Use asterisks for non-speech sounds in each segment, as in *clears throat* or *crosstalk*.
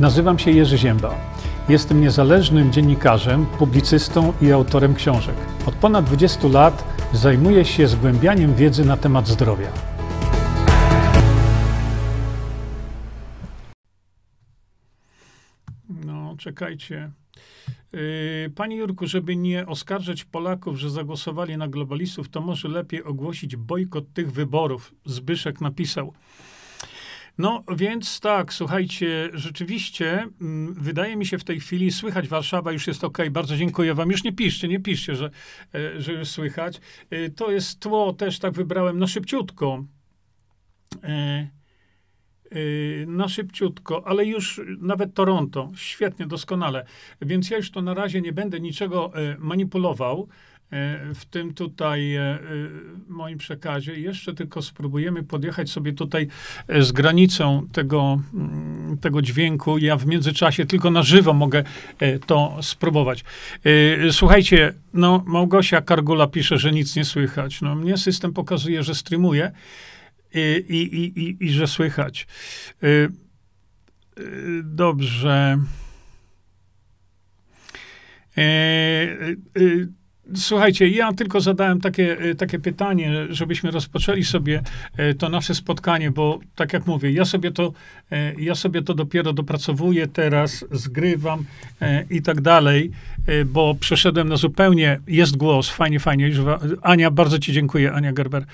Nazywam się Jerzy Ziemba. Jestem niezależnym dziennikarzem, publicystą i autorem książek. Od ponad 20 lat zajmuję się zgłębianiem wiedzy na temat zdrowia. No, czekajcie. Yy, Panie Jurku, żeby nie oskarżać Polaków, że zagłosowali na globalistów, to może lepiej ogłosić bojkot tych wyborów. Zbyszek napisał. No więc tak, słuchajcie, rzeczywiście mm, wydaje mi się w tej chwili słychać Warszawa już jest ok. Bardzo dziękuję wam. Już nie piszcie, nie piszcie, że, e, że już słychać. E, To jest tło, też tak wybrałem na szybciutko. E, e, Na szybciutko, ale już nawet Toronto, świetnie, doskonale. Więc ja już to na razie nie będę niczego e, manipulował w tym tutaj e, e, moim przekazie. Jeszcze tylko spróbujemy podjechać sobie tutaj e, z granicą tego, mm, tego dźwięku. Ja w międzyczasie tylko na żywo mogę e, to spróbować. E, Słuchajcie, no Małgosia Kargula pisze, że nic nie słychać. No mnie system pokazuje, że streamuje i, i, i, i, że słychać. Dobrze. E, y, Słuchajcie, ja tylko zadałem takie, y, takie pytanie, żebyśmy rozpoczęli sobie e, to nasze spotkanie, bo tak jak mówię, ja sobie to, e, ja sobie to dopiero dopracowuję teraz, zgrywam e, i tak dalej, e, bo przeszedłem na zupełnie, jest głos, fajnie, fajnie. Już, Ania, bardzo ci dziękuję, Ania Gerber.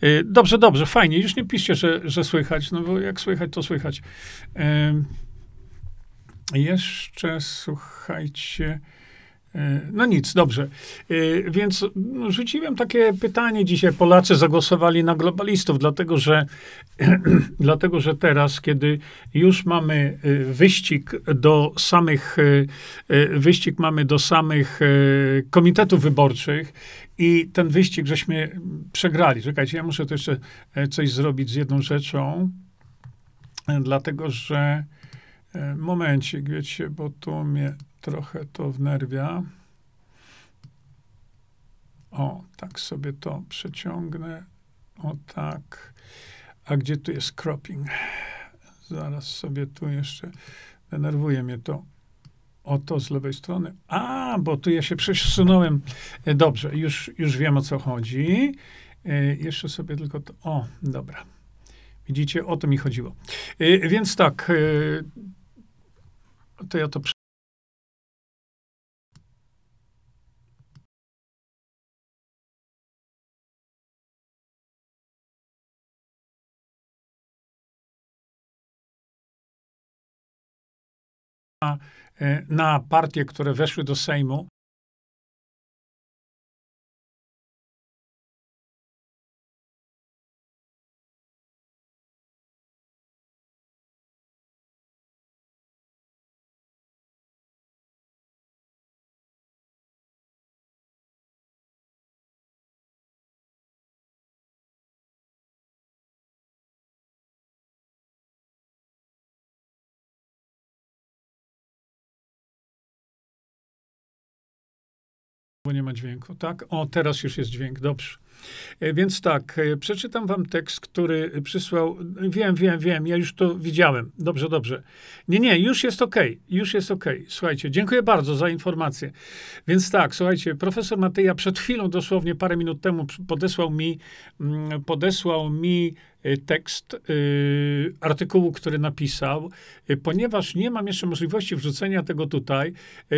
E, Dobrze, dobrze, fajnie, już nie piszcie, że, że słychać, no bo jak słychać, to słychać. E, Jeszcze, słuchajcie... E, No nic, dobrze. E, Więc no, rzuciłem takie pytanie dzisiaj. Polacy zagłosowali na globalistów, dlatego że, *clears throat* dlatego, że teraz, kiedy już mamy e, wyścig do samych, wyścig mamy do samych komitetów wyborczych i ten wyścig żeśmy przegrali. Czekajcie, ja muszę to jeszcze coś zrobić z jedną rzeczą, dlatego że momencik, wiecie, bo tu mnie trochę to wnerwia. O, tak sobie to przeciągnę. O tak. A gdzie tu jest cropping? Zaraz sobie tu jeszcze denerwuje mnie to. O to z lewej strony. A, bo tu ja się przesunąłem. E, Dobrze, już, już wiem o co chodzi. E, Jeszcze sobie tylko to. O, dobra. Widzicie, o to mi chodziło. E, Więc tak, to ja to e, na partie, które weszły do Sejmu. Bo nie ma dźwięku, tak? O, teraz już jest dźwięk, dobrze. E, Więc tak, e, przeczytam wam tekst, który przysłał. Wiem, wiem, wiem, ja już to widziałem. Dobrze, dobrze. Nie, nie, już jest okej, już jest okej. Słuchajcie, dziękuję bardzo za informację. Więc tak, słuchajcie, profesor Mateja przed chwilą, dosłownie parę minut temu, podesłał mi, mm, podesłał mi e, tekst artykułu, który napisał. Ponieważ nie mam jeszcze możliwości wrzucenia tego tutaj,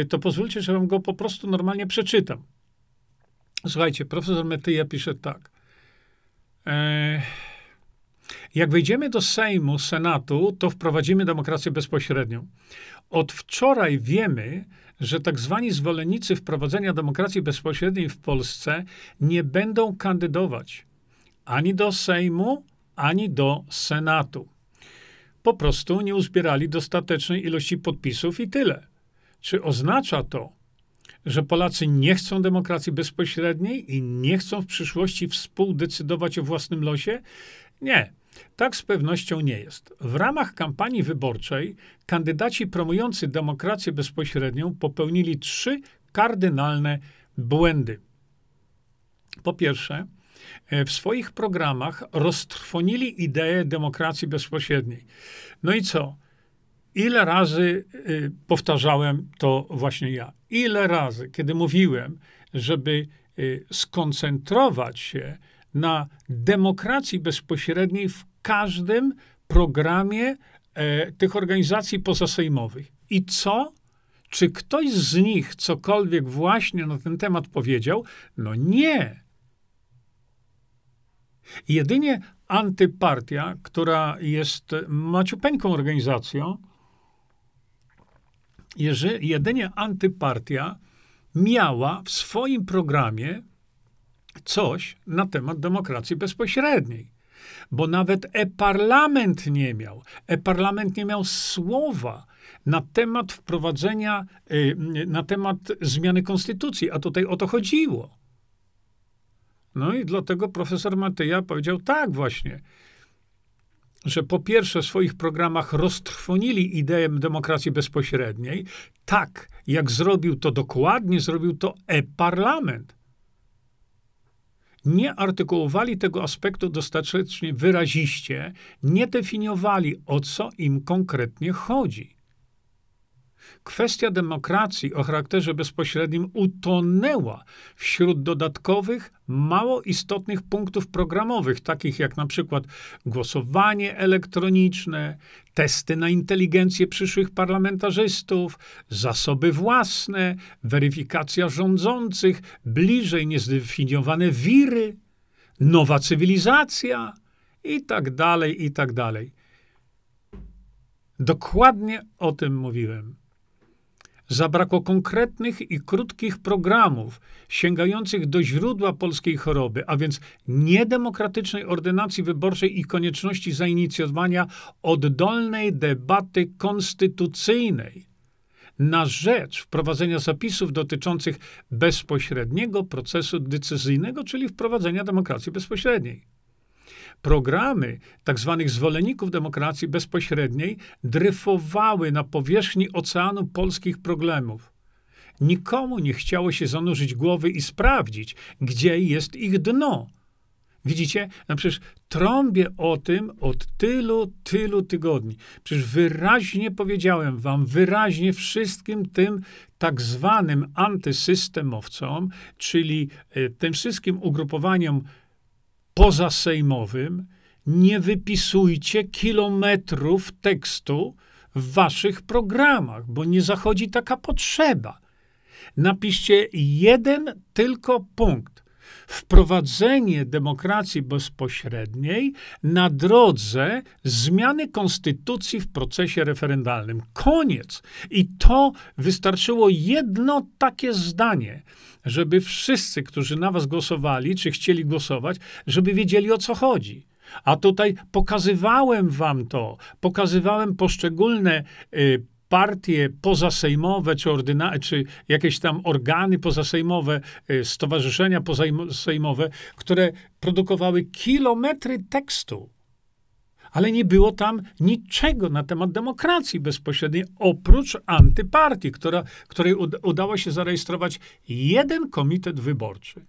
to pozwólcie, że wam go po prostu normalnie przeczytam. Słuchajcie, profesor Metyja pisze tak. E, jak wejdziemy do Sejmu, Senatu, to wprowadzimy demokrację bezpośrednią. Od wczoraj wiemy, że tak zwani zwolennicy wprowadzenia demokracji bezpośredniej w Polsce nie będą kandydować ani do Sejmu, ani do Senatu. Po prostu nie uzbierali dostatecznej ilości podpisów i tyle. Czy oznacza to, że Polacy nie chcą demokracji bezpośredniej i nie chcą w przyszłości współdecydować o własnym losie? Nie. Tak z pewnością nie jest. W ramach kampanii wyborczej kandydaci promujący demokrację bezpośrednią popełnili trzy kardynalne błędy. Po pierwsze, e, w swoich programach roztrwonili ideę demokracji bezpośredniej. No i co? Ile razy y, powtarzałem to właśnie ja? Ile razy, kiedy mówiłem, żeby y, skoncentrować się na demokracji bezpośredniej w każdym programie e, tych organizacji pozasejmowych. I co? Czy ktoś z nich cokolwiek właśnie na ten temat powiedział? No nie. Jedynie antypartia, która jest maciupeńką organizacją, jedynie antypartia miała w swoim programie coś na temat demokracji bezpośredniej. Bo nawet e-parlament nie miał. E-parlament nie miał słowa na temat wprowadzenia, y, na temat zmiany konstytucji, a tutaj o to chodziło. No i dlatego profesor Matyja powiedział tak właśnie, że po pierwsze w swoich programach roztrwonili ideę demokracji bezpośredniej, tak jak zrobił to dokładnie, zrobił to e-parlament nie artykułowali tego aspektu dostatecznie wyraziście, nie definiowali, o co im konkretnie chodzi. Kwestia demokracji o charakterze bezpośrednim utonęła wśród dodatkowych, mało istotnych punktów programowych, takich jak na przykład głosowanie elektroniczne, testy na inteligencję przyszłych parlamentarzystów, zasoby własne, weryfikacja rządzących, bliżej niezdefiniowane wiry, nowa cywilizacja i tak dalej, i tak dalej. Dokładnie o tym mówiłem. Zabrakło konkretnych i krótkich programów sięgających do źródła polskiej choroby, a więc niedemokratycznej ordynacji wyborczej i konieczności zainicjowania oddolnej debaty konstytucyjnej na rzecz wprowadzenia zapisów dotyczących bezpośredniego procesu decyzyjnego, czyli wprowadzenia demokracji bezpośredniej programy tzw. Tak zwolenników demokracji bezpośredniej dryfowały na powierzchni oceanu polskich problemów. Nikomu nie chciało się zanurzyć głowy i sprawdzić, gdzie jest ich dno. Widzicie? No przecież trąbię o tym od tylu, tylu tygodni. Przecież wyraźnie powiedziałem wam, wyraźnie wszystkim tym tak zwanym antysystemowcom, czyli e, tym wszystkim ugrupowaniom pozasejmowym nie wypisujcie kilometrów tekstu w waszych programach, bo nie zachodzi taka potrzeba. Napiszcie jeden tylko punkt. Wprowadzenie demokracji bezpośredniej na drodze zmiany konstytucji w procesie referendalnym. Koniec. I to wystarczyło jedno takie zdanie żeby wszyscy, którzy na was głosowali, czy chcieli głosować, żeby wiedzieli o co chodzi. A tutaj pokazywałem wam to, pokazywałem poszczególne y, partie pozasejmowe, czy, ordyna- czy jakieś tam organy pozasejmowe, y, stowarzyszenia pozasejmowe, które produkowały kilometry tekstu ale nie było tam niczego na temat demokracji bezpośredniej, oprócz antypartii, która, której udało się zarejestrować jeden komitet wyborczy.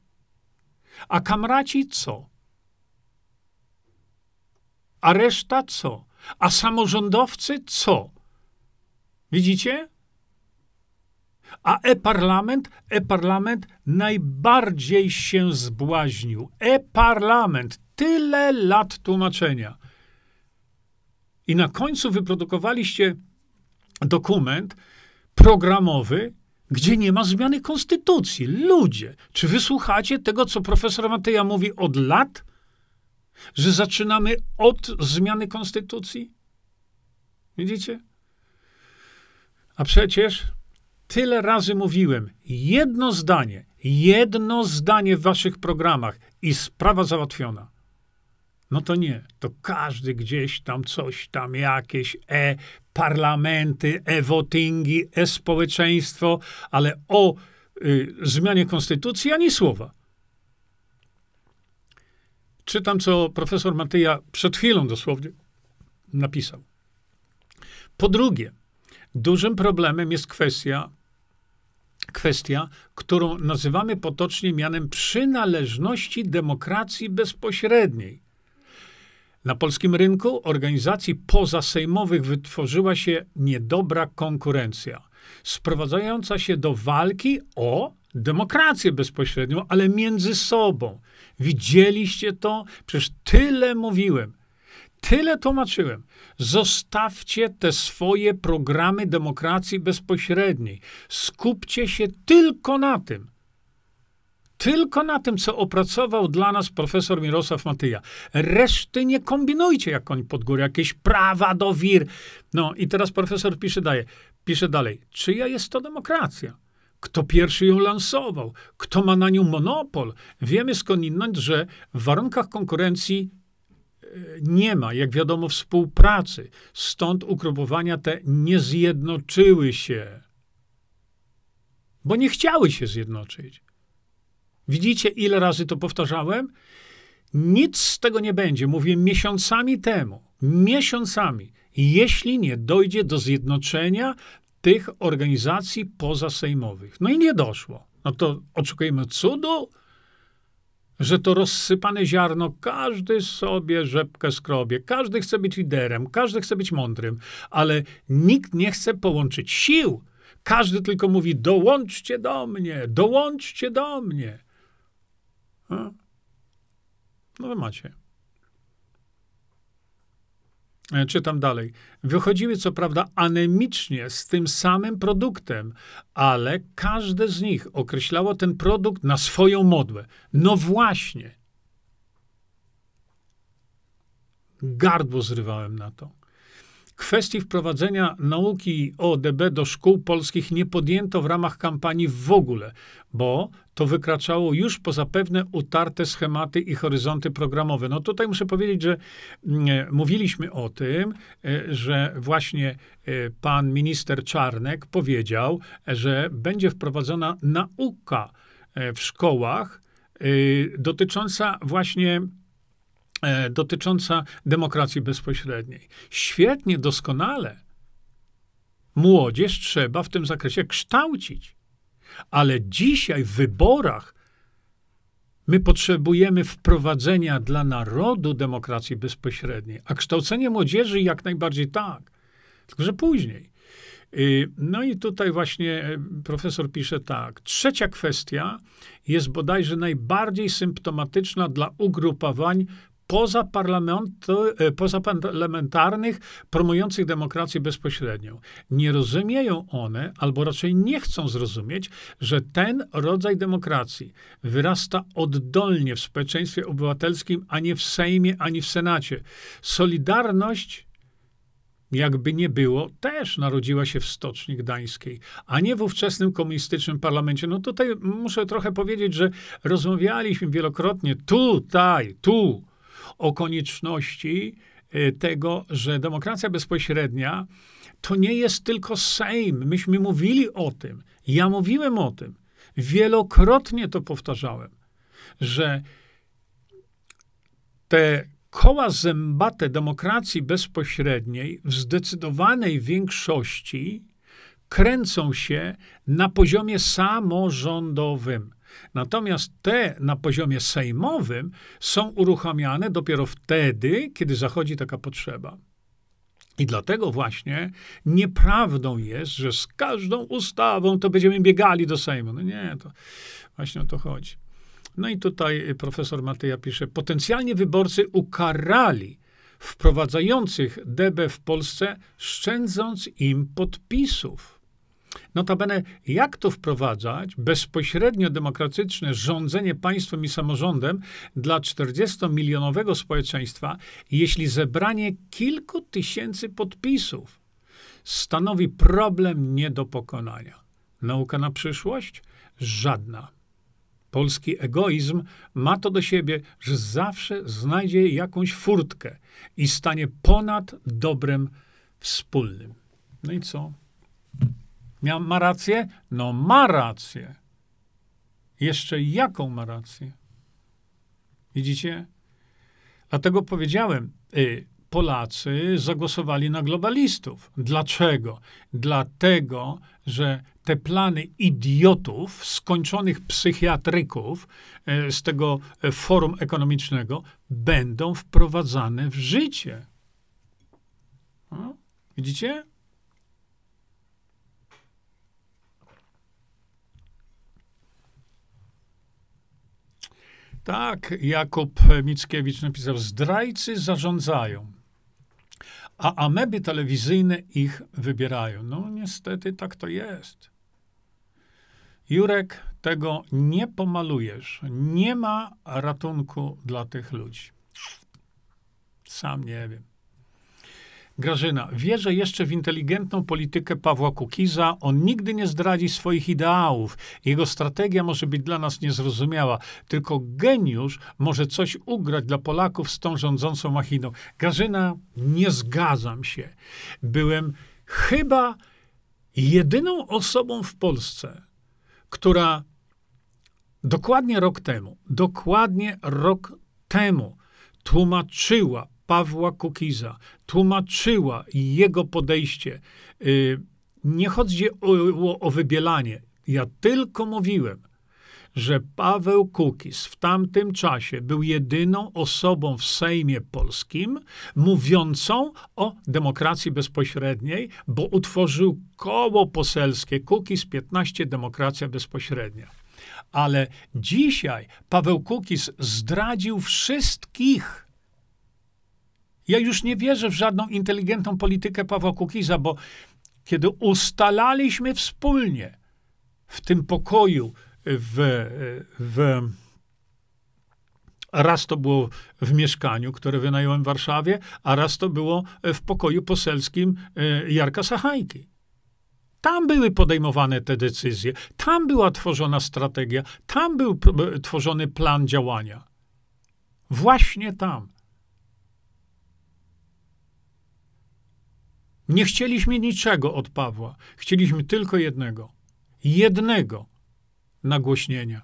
A kamraci co? A reszta co? A samorządowcy co? Widzicie? A e-parlament, e-parlament najbardziej się zbłaźnił. E-parlament, tyle lat tłumaczenia. I na końcu wyprodukowaliście dokument programowy, gdzie nie ma zmiany konstytucji. Ludzie, czy wysłuchacie tego, co profesor Mateja mówi od lat? Że zaczynamy od zmiany konstytucji? Widzicie? A przecież tyle razy mówiłem, jedno zdanie, jedno zdanie w waszych programach i sprawa załatwiona. No to nie. To każdy gdzieś tam coś tam, jakieś e-parlamenty, e-votingi, e-społeczeństwo, ale o y, zmianie konstytucji ani słowa. Czytam, co profesor Matyja przed chwilą dosłownie napisał. Po drugie, dużym problemem jest kwestia, kwestia, którą nazywamy potocznie mianem przynależności demokracji bezpośredniej Na polskim rynku organizacji pozasejmowych wytworzyła się niedobra konkurencja, sprowadzająca się do walki o demokrację bezpośrednią, ale między sobą. Widzieliście to? Przecież tyle mówiłem, tyle tłumaczyłem. Zostawcie te swoje programy demokracji bezpośredniej. Skupcie się tylko na tym. Tylko na tym, co opracował dla nas profesor Mirosław Matyja. Reszty nie kombinujcie, jak oni pod górę, jakieś prawa do wir. No i teraz profesor pisze, daje, pisze dalej. Czyja jest to demokracja? Kto pierwszy ją lansował? Kto ma na nią monopol? Wiemy skądinąd, że w warunkach konkurencji nie ma, jak wiadomo, współpracy. Stąd ugrupowania te nie zjednoczyły się, bo nie chciały się zjednoczyć. Widzicie, ile razy to powtarzałem? Nic z tego nie będzie. Mówię miesiącami temu. Miesiącami. Jeśli nie dojdzie do zjednoczenia tych organizacji pozasejmowych. No i nie doszło. No to oczekujemy cudu, że to rozsypane ziarno, każdy sobie rzepkę skrobie, każdy chce być liderem, każdy chce być mądrym, ale nikt nie chce połączyć sił. Każdy tylko mówi: dołączcie do mnie, dołączcie do mnie. No wy macie. E, czytam dalej. Wychodziły co prawda anemicznie z tym samym produktem, ale każde z nich określało ten produkt na swoją modłę. No właśnie. Gardło zrywałem na to. Kwestii wprowadzenia nauki o DB do szkół polskich nie podjęto w ramach kampanii w ogóle, bo to wykraczało już poza pewne utarte schematy i horyzonty programowe. No tutaj muszę powiedzieć, że mm, mówiliśmy o tym, e, że właśnie e, pan minister Czarnek powiedział, że będzie wprowadzona nauka e, w szkołach dotycząca właśnie E, dotycząca demokracji bezpośredniej. Świetnie, doskonale. Młodzież trzeba w tym zakresie kształcić. Ale dzisiaj w wyborach my potrzebujemy wprowadzenia dla narodu demokracji bezpośredniej, a kształcenie młodzieży jak najbardziej tak, tylko że później. Y, no i tutaj właśnie e, profesor pisze tak. Trzecia kwestia jest bodajże najbardziej symptomatyczna dla ugrupowań E, pozaparlamentarnych promujących demokrację bezpośrednią. Nie rozumieją one, albo raczej nie chcą zrozumieć, że ten rodzaj demokracji wyrasta oddolnie w społeczeństwie obywatelskim, a nie w Sejmie, ani w Senacie. Solidarność jakby nie było, też narodziła się w Stoczni Gdańskiej, a nie w ówczesnym komunistycznym parlamencie. No tutaj muszę trochę powiedzieć, że rozmawialiśmy wielokrotnie tutaj, tu, o konieczności e, tego, że demokracja bezpośrednia to nie jest tylko Sejm. Myśmy mówili o tym. Ja mówiłem o tym. Wielokrotnie to powtarzałem, że te koła zębate demokracji bezpośredniej w zdecydowanej większości kręcą się na poziomie samorządowym. Natomiast te na poziomie sejmowym są uruchamiane dopiero wtedy, kiedy zachodzi taka potrzeba. I dlatego właśnie nieprawdą jest, że z każdą ustawą to będziemy biegali do Sejmu. No nie, to właśnie o to chodzi. No i tutaj profesor Matyja pisze, potencjalnie wyborcy ukarali wprowadzających DB w Polsce, szczędząc im podpisów. Notabene, jak to wprowadzać bezpośrednio demokratyczne rządzenie państwem i samorządem dla 40-milionowego społeczeństwa, jeśli zebranie kilku tysięcy podpisów stanowi problem nie do pokonania? Nauka na przyszłość? Żadna. Polski egoizm ma to do siebie, że zawsze znajdzie jakąś furtkę i stanie ponad dobrem wspólnym. No i co? Miał, ma rację? No ma rację. Jeszcze jaką ma rację? Widzicie? Dlatego powiedziałem, y, Polacy zagłosowali na globalistów. Dlaczego? Dlatego, że te plany idiotów, skończonych psychiatryków y, z tego forum ekonomicznego, będą wprowadzane w życie. No, widzicie? Tak, Jakub Mickiewicz napisał: Zdrajcy zarządzają, a ameby telewizyjne ich wybierają. No, niestety tak to jest. Jurek, tego nie pomalujesz. Nie ma ratunku dla tych ludzi. Sam nie wiem. Grażyna, wierzę jeszcze w inteligentną politykę Pawła Kukiza. On nigdy nie zdradzi swoich ideałów. Jego strategia może być dla nas niezrozumiała. Tylko geniusz może coś ugrać dla Polaków z tą rządzącą machiną. Grażyna, nie zgadzam się. Byłem chyba jedyną osobą w Polsce, która dokładnie rok temu, dokładnie rok temu tłumaczyła Pawła Kukiza, tłumaczyła jego podejście. Y, nie chodzi o, o wybielanie. Ja tylko mówiłem, że Paweł Kukiz w tamtym czasie był jedyną osobą w Sejmie Polskim mówiącą o demokracji bezpośredniej, bo utworzył koło poselskie Kukiz 15 Demokracja Bezpośrednia. Ale dzisiaj Paweł Kukiz zdradził wszystkich ja już nie wierzę w żadną inteligentną politykę Pawła Kukiza, bo kiedy ustalaliśmy wspólnie w tym pokoju, w, w, raz to było w mieszkaniu, które wynająłem w Warszawie, a raz to było w pokoju poselskim e, Jarka Sachajki. Tam były podejmowane te decyzje, tam była tworzona strategia, tam był tworzony plan działania. Właśnie tam. Nie chcieliśmy niczego od Pawła. Chcieliśmy tylko jednego. Jednego nagłośnienia.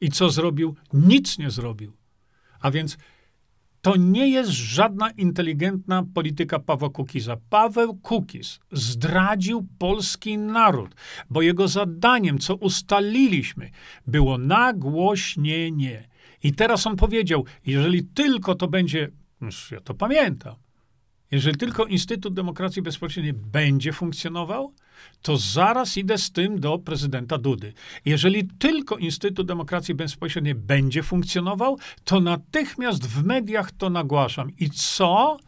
I co zrobił? Nic nie zrobił. A więc to nie jest żadna inteligentna polityka Pawła Kukiza. Paweł Kukiz zdradził polski naród, bo jego zadaniem, co ustaliliśmy, było nagłośnienie. I teraz on powiedział, jeżeli tylko to będzie, ja to pamiętam, jeżeli tylko Instytut Demokracji Bezpośredniej będzie funkcjonował, to zaraz idę z tym do prezydenta Dudy. Jeżeli tylko Instytut Demokracji Bezpośredniej będzie funkcjonował, to natychmiast w mediach to nagłaszam. I co?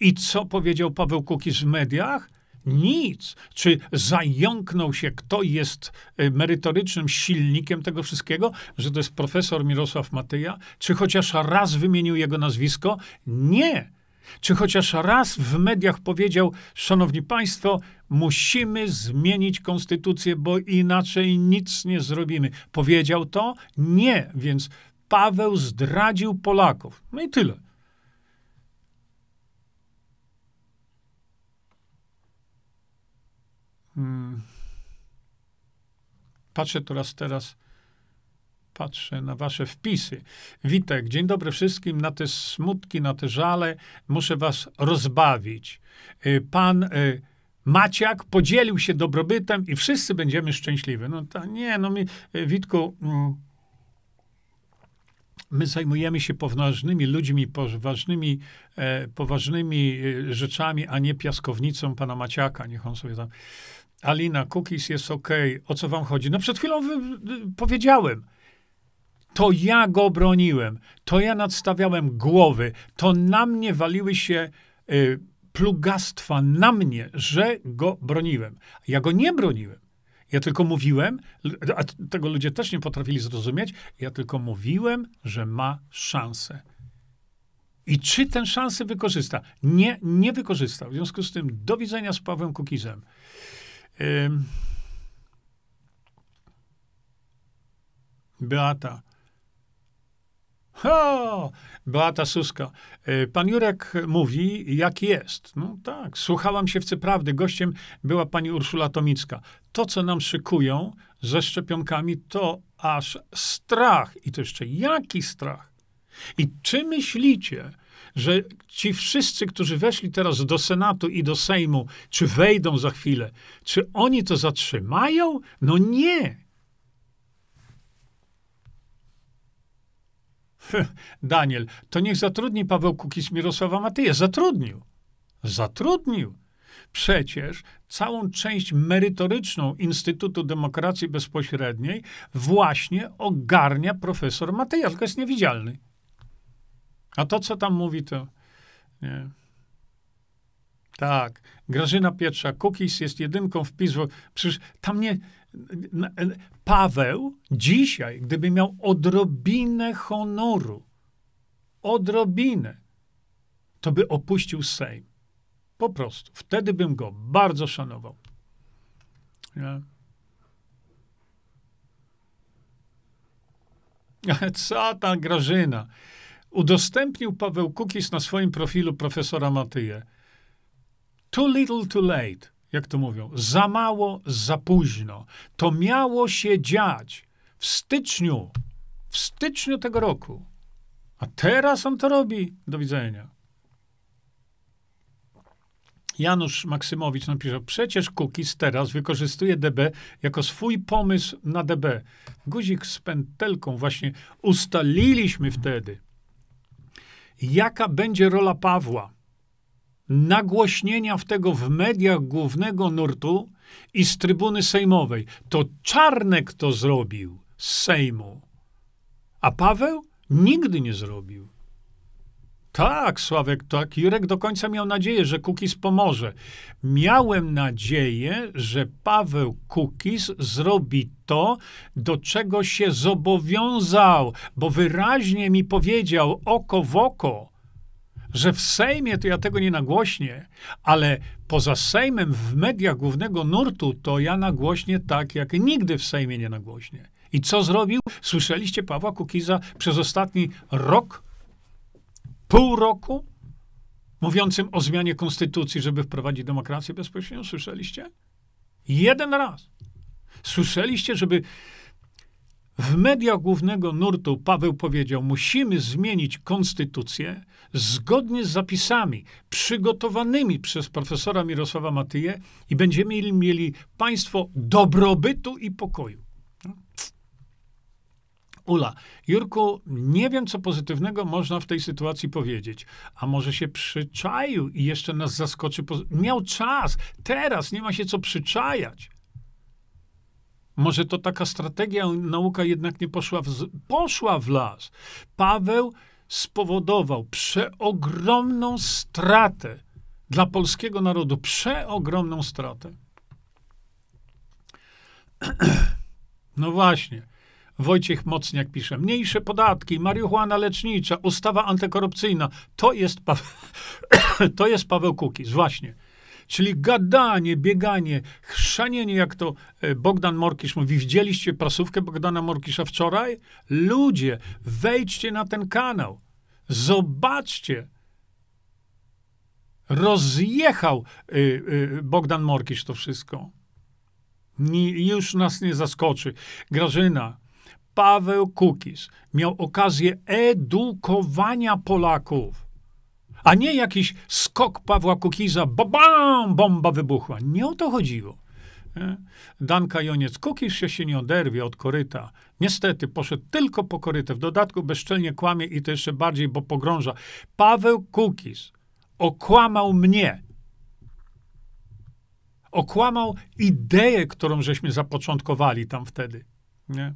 I co powiedział Paweł Kukiz w mediach? Nic. Czy zająknął się, kto jest y, merytorycznym silnikiem tego wszystkiego, że to jest profesor Mirosław Matyja? Czy chociaż raz wymienił jego nazwisko? Nie. Czy chociaż raz w mediach powiedział, szanowni państwo, musimy zmienić konstytucję, bo inaczej nic nie zrobimy. Powiedział to? Nie, więc Paweł zdradził Polaków. No i tyle. Hmm. Patrzę teraz teraz patrzę na wasze wpisy. Witek, dzień dobry wszystkim. Na te smutki, na te żale muszę was rozbawić. Y, pan y, Maciak podzielił się dobrobytem i wszyscy będziemy szczęśliwi. No to nie, no mi, y, Witku, mm, my zajmujemy się poważnymi ludźmi, poważnymi, e, poważnymi rzeczami, a nie piaskownicą pana Maciaka. Niech on sobie tam... Alina, cookies jest ok. O co wam chodzi? No przed chwilą powiedziałem to ja go broniłem, to ja nadstawiałem głowy, to na mnie waliły się y, plugastwa, na mnie, że go broniłem. Ja go nie broniłem. Ja tylko mówiłem, a tego ludzie też nie potrafili zrozumieć, ja tylko mówiłem, że ma szansę. I czy tę szansę wykorzysta? Nie, nie wykorzystał. W związku z tym do widzenia z Pawłem Kukizem. Beata. Ha! Beata Suska. E, pan Jurek mówi, jak jest. No tak, słuchałam się w Cyprawdy. Gościem była pani Urszula Tomicka. To, co nam szykują ze szczepionkami, to aż strach. I to jeszcze jaki strach? I czy myślicie, że ci wszyscy, którzy weszli teraz do Senatu i do Sejmu, czy wejdą za chwilę, czy oni to zatrzymają? No nie. Daniel, to niech zatrudni Paweł Kukiz Mirosława Matyję. Zatrudnił. Zatrudnił. Przecież całą część merytoryczną Instytutu Demokracji Bezpośredniej właśnie ogarnia profesor Matyja, tylko jest niewidzialny. A to, co tam mówi, to nie. Tak. Grażyna Pietrza, Kukiz jest jedynką w PiS. Przecież tam nie... Paweł dzisiaj, gdyby miał odrobinę honoru, odrobinę, to by opuścił Sejm. Po prostu. Wtedy bym go bardzo szanował. Nie? Co ta Grażyna? Udostępnił Paweł Kukis na swoim profilu profesora Matyję. Too little, too late, jak to mówią. Za mało, za późno. To miało się dziać w styczniu, w styczniu tego roku. A teraz on to robi. Do widzenia. Janusz Maksymowicz napisał, przecież Cookies teraz wykorzystuje DB jako swój pomysł na DB. Guzik z pętelką właśnie ustaliliśmy wtedy, jaka będzie rola Pawła. Nagłośnienia w tego w mediach głównego nurtu i z trybuny sejmowej. To Czarnek to zrobił z Sejmu. A Paweł nigdy nie zrobił. Tak, Sławek, tak. Jurek do końca miał nadzieję, że Kukis pomoże. Miałem nadzieję, że Paweł Kukis zrobi to, do czego się zobowiązał, bo wyraźnie mi powiedział oko w oko, że w Sejmie to ja tego nie nagłośnię, ale poza Sejmem w mediach głównego nurtu to ja nagłośnię tak, jak nigdy w Sejmie nie nagłośnię. I co zrobił? Słyszeliście Pawła Kukiza przez ostatni rok pół roku mówiącym o zmianie konstytucji, żeby wprowadzić demokrację bezpośrednią? Słyszeliście? Jeden raz. Słyszeliście, żeby w mediach głównego nurtu Paweł powiedział: Musimy zmienić konstytucję zgodnie z zapisami przygotowanymi przez profesora Mirosława Matyję i będziemy mieli państwo dobrobytu i pokoju. Ula, Jurku, nie wiem, co pozytywnego można w tej sytuacji powiedzieć. A może się przyczaił i jeszcze nas zaskoczy. Miał czas, teraz nie ma się co przyczajać. Może to taka strategia, nauka jednak nie poszła w, poszła w las. Paweł spowodował przeogromną stratę dla polskiego narodu, przeogromną stratę. *clears throat* No właśnie. Wojciech Mocniak pisze, mniejsze podatki, marihuana lecznicza, ustawa antykorupcyjna. To jest, *clears throat* to jest Paweł Kukiz, właśnie. Czyli gadanie, bieganie, chrzanienie, jak to e, Bogdan Morkisz mówi. Widzieliście prasówkę Bogdana Morkisza wczoraj? Ludzie, wejdźcie na ten kanał. Zobaczcie. Rozjechał y, y, Bogdan Morkisz to wszystko. Ni, już nas nie zaskoczy. Grażyna, Paweł Kukiz miał okazję edukowania Polaków, a nie jakiś skok Pawła Kukiza, bam, bomba wybuchła. Nie o to chodziło. Danka Joniec, Kukiz się, się nie oderwie od koryta. Niestety poszedł tylko po korytę. W dodatku bezczelnie kłamie i to jeszcze bardziej, bo pogrąża. Paweł Kukiz okłamał mnie. Okłamał ideę, którą żeśmy zapoczątkowali tam wtedy. Nie?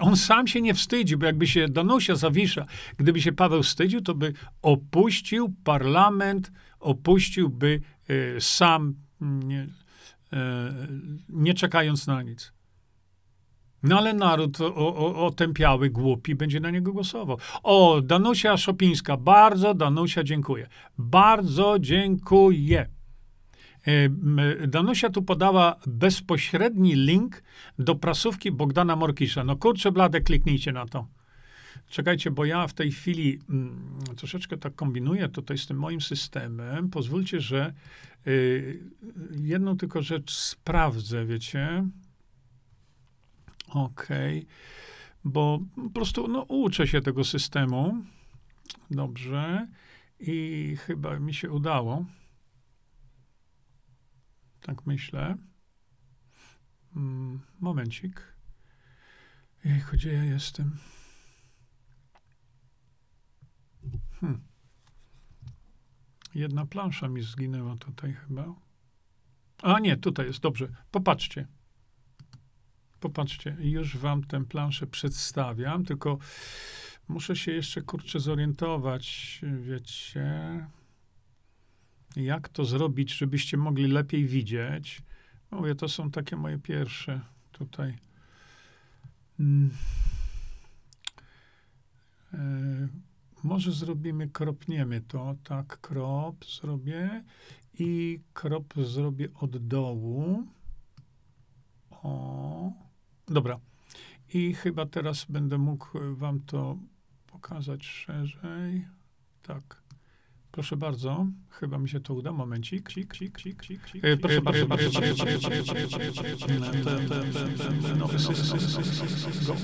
On sam się nie wstydzi, bo jakby się Danusia Zawisza, gdyby się Paweł wstydził, to by opuścił parlament, opuściłby y, sam, nie, y, nie czekając na nic. No ale naród o, o, otępiały, głupi będzie na niego głosował. O, Danusia Szopińska, bardzo Danusia dziękuję. Bardzo dziękuję. E, Danusia tu podała bezpośredni link do prasówki Bogdana Morkisza. No kurczę blade, kliknijcie na to. Czekajcie, bo ja w tej chwili mm, troszeczkę tak kombinuję tutaj z tym moim systemem. Pozwólcie, że y, jedną tylko rzecz sprawdzę, wiecie. Okej. Okay. Bo po prostu no, uczę się tego systemu. Dobrze. I chyba mi się udało. Tak myślę. Mm, momencik. Jejku, gdzie ja jestem? Hmm. Jedna plansza mi zginęła tutaj chyba. A nie, tutaj jest, dobrze. Popatrzcie. Popatrzcie, już wam tę planszę przedstawiam, tylko muszę się jeszcze, kurczę, zorientować, wiecie, jak to zrobić, żebyście mogli lepiej widzieć. Mówię, to są takie moje pierwsze tutaj. Hmm. E, może zrobimy, kropniemy to, tak, krop zrobię i krop zrobię od dołu. O, dobra. I chyba teraz będę mógł wam to pokazać szerzej. Tak. Proszę bardzo, chyba mi się to uda. Momencik. Cik, cik, cik, cik, cik. Proszę bardzo,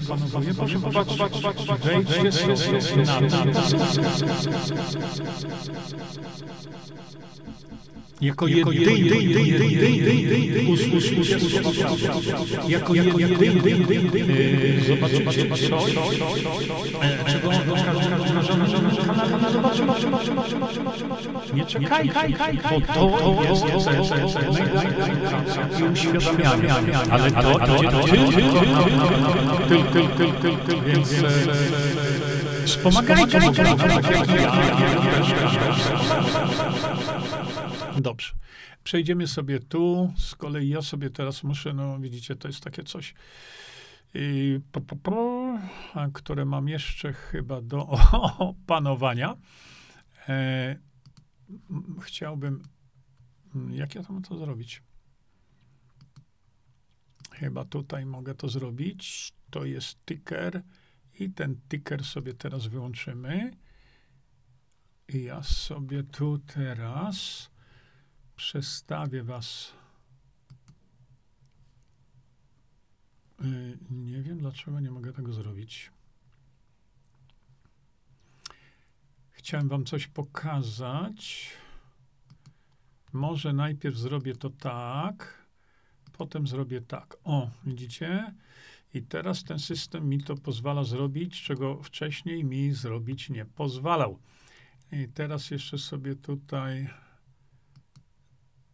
opanowuje. Proszę popatrzeć. Na jako jedyny usłyszycie jako jedyny zobaczycie coś, czego nie czekaj, bo to jest i uświadamianie, ale to, to, to, tyl, tyl, tyl, tyl, tyl, więc wspomagajcie, tak. Dobrze. Przejdziemy sobie tu. Z kolei ja sobie teraz muszę, no widzicie, to jest takie coś, i, po, po, po, które mam jeszcze chyba do opanowania. E, chciałbym, jak ja to mam to zrobić? Chyba tutaj mogę to zrobić. To jest ticker i ten ticker sobie teraz wyłączymy. I ja sobie tu teraz przestawię was. Y, nie wiem, dlaczego nie mogę tego zrobić. Chciałem wam coś pokazać. Może najpierw zrobię to tak, potem zrobię tak. O, widzicie? I teraz ten system mi to pozwala zrobić, czego wcześniej mi zrobić nie pozwalał. I teraz jeszcze sobie tutaj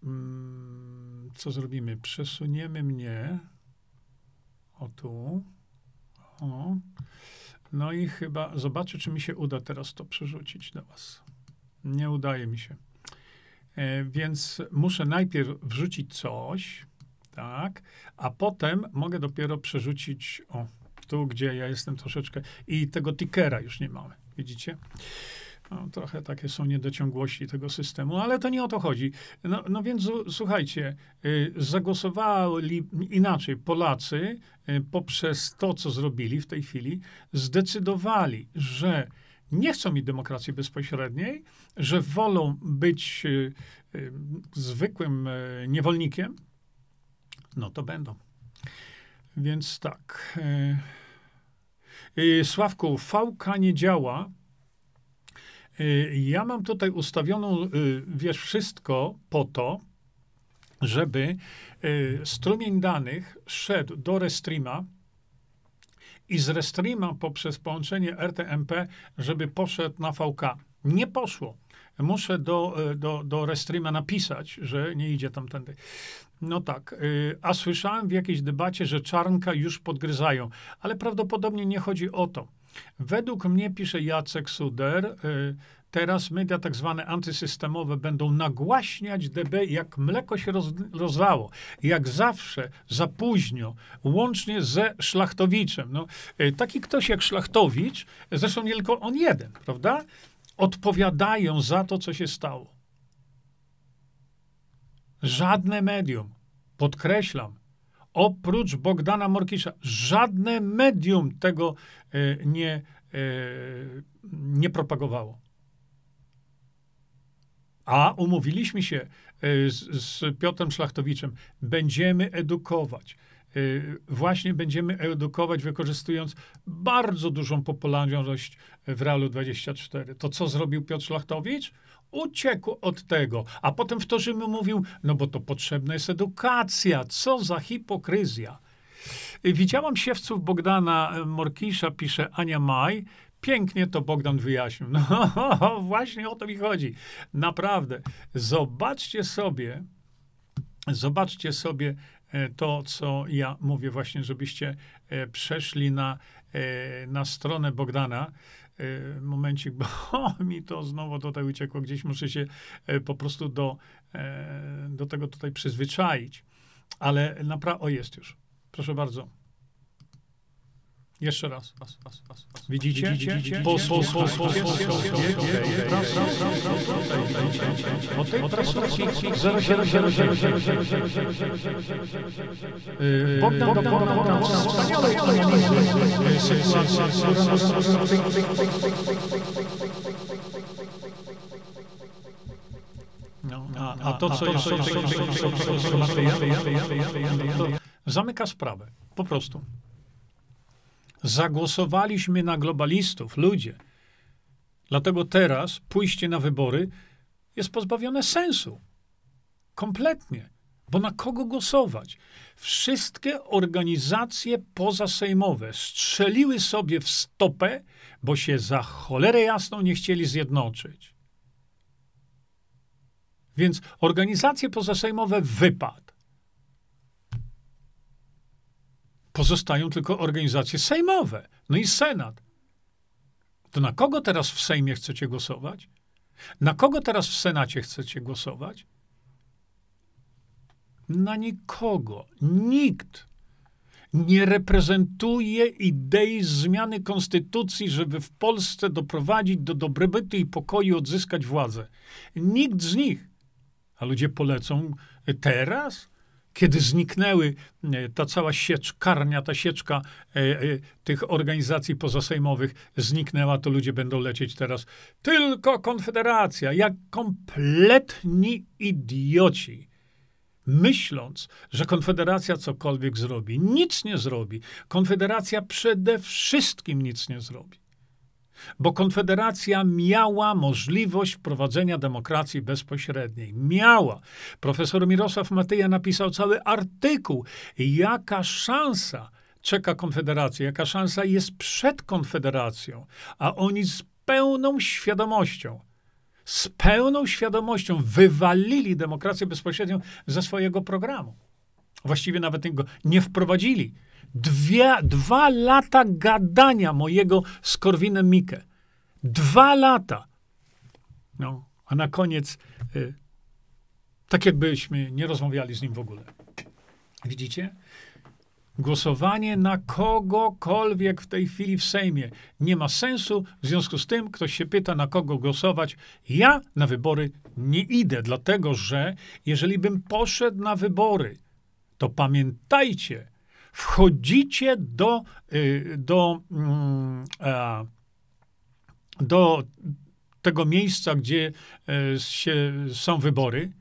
Mm, co zrobimy? Przesuniemy mnie o tu. O. No i chyba zobaczę, czy mi się uda teraz to przerzucić do Was. Nie udaje mi się. E, więc muszę najpierw wrzucić coś, tak, a potem mogę dopiero przerzucić o tu, gdzie ja jestem troszeczkę i tego tickera już nie mamy. Widzicie? No, trochę takie są niedociągłości tego systemu, ale to nie o to chodzi. No, no więc słuchajcie, y, zagłosowali inaczej Polacy y, poprzez to, co zrobili w tej chwili, zdecydowali, że nie chcą mieć demokracji bezpośredniej, że wolą być y, zwykłym niewolnikiem, no to będą. Więc tak. Sławku, VK nie działa, ja mam tutaj ustawioną, y, wiesz, wszystko po to, żeby y, strumień danych szedł do Restreama i z Restreama poprzez połączenie RTMP, żeby poszedł na VK. Nie poszło. Muszę do, do, do Restreama napisać, że nie idzie tamtędy. No tak. A słyszałem w jakiejś debacie, że czarnka już podgryzają, ale prawdopodobnie nie chodzi o to. Według mnie, pisze Jacek Suder, y, teraz media tak zwane antysystemowe będą nagłaśniać DB, jak mleko się roz, rozlało. Jak zawsze, za późno, łącznie ze Szlachtowiczem. No, y, taki ktoś jak Szlachtowicz, zresztą nie tylko on jeden, prawda? Odpowiadają za to, co się stało. Żadne medium, podkreślam, oprócz Bogdana Morkisza, żadne medium tego e, nie, e, nie propagowało. A umówiliśmy się e, z, z Piotrem Szlachtowiczem, będziemy edukować. Właśnie będziemy edukować, wykorzystując bardzo dużą popularność w Realu 24. To co zrobił Piotr Szlachtowicz? Uciekł od tego, a potem w to, mi mówił, no bo to potrzebna jest edukacja, co za hipokryzja. Widziałam siewców Bogdana Morkisza, pisze Ania Maj, Pięknie to Bogdan wyjaśnił. *laughs* No, *laughs* właśnie o to mi chodzi. Naprawdę. Zobaczcie sobie, zobaczcie sobie e, to, co ja mówię właśnie, żebyście e, przeszli na, e, na stronę Bogdana. Momencik, bo *laughs* mi to znowu tutaj uciekło gdzieś. Muszę się po prostu do, do tego tutaj przyzwyczaić. Ale naprawdę, o jest już. Proszę bardzo. Jeszcze raz. Widzicie? Widzicie? Po, po, po, po, po tej prasówki 007 Bogdan dokonał wspaniałej no, a, a to, co jeszcze zamyka sprawę. Po prostu. Zagłosowaliśmy na globalistów, ludzie. Dlatego teraz pójście na wybory jest pozbawione sensu. Kompletnie. Bo na kogo głosować? Wszystkie organizacje pozasejmowe strzeliły sobie w stopę, bo się za cholerę jasną nie chcieli zjednoczyć. Więc organizacje pozasejmowe wypad. Pozostają tylko organizacje sejmowe, no i Senat. To na kogo teraz w Sejmie chcecie głosować? Na kogo teraz w Senacie chcecie głosować? Na nikogo. Nikt nie reprezentuje idei zmiany konstytucji, żeby w Polsce doprowadzić do dobrobytu i pokoju, odzyskać władzę. Nikt z nich. A ludzie polecą teraz? Kiedy zniknęły e, ta cała sieczkarnia, ta sieczka e, e, tych organizacji pozasejmowych zniknęła, to ludzie będą lecieć teraz tylko Konfederacja, jak kompletni idioci. Myśląc, że Konfederacja cokolwiek zrobi, nic nie zrobi. Konfederacja przede wszystkim nic nie zrobi bo Konfederacja miała możliwość prowadzenia demokracji bezpośredniej. Miała. Profesor Mirosław Matyja napisał cały artykuł, jaka szansa czeka Konfederację, jaka szansa jest przed Konfederacją, a oni z pełną świadomością, z pełną świadomością wywalili demokrację bezpośrednią ze swojego programu. Właściwie nawet go nie wprowadzili. Dwie, dwa lata gadania mojego z Korwinem Mikke. Dwa lata. No, a na koniec, y, tak jakbyśmy nie rozmawiali z nim w ogóle. Widzicie? Głosowanie na kogokolwiek w tej chwili w Sejmie nie ma sensu. W związku z tym ktoś się pyta, na kogo głosować. Ja na wybory nie idę, dlatego że jeżeli bym poszedł na wybory, to pamiętajcie, wchodzicie do, y, do, mm, do tego miejsca, gdzie e, się, są wybory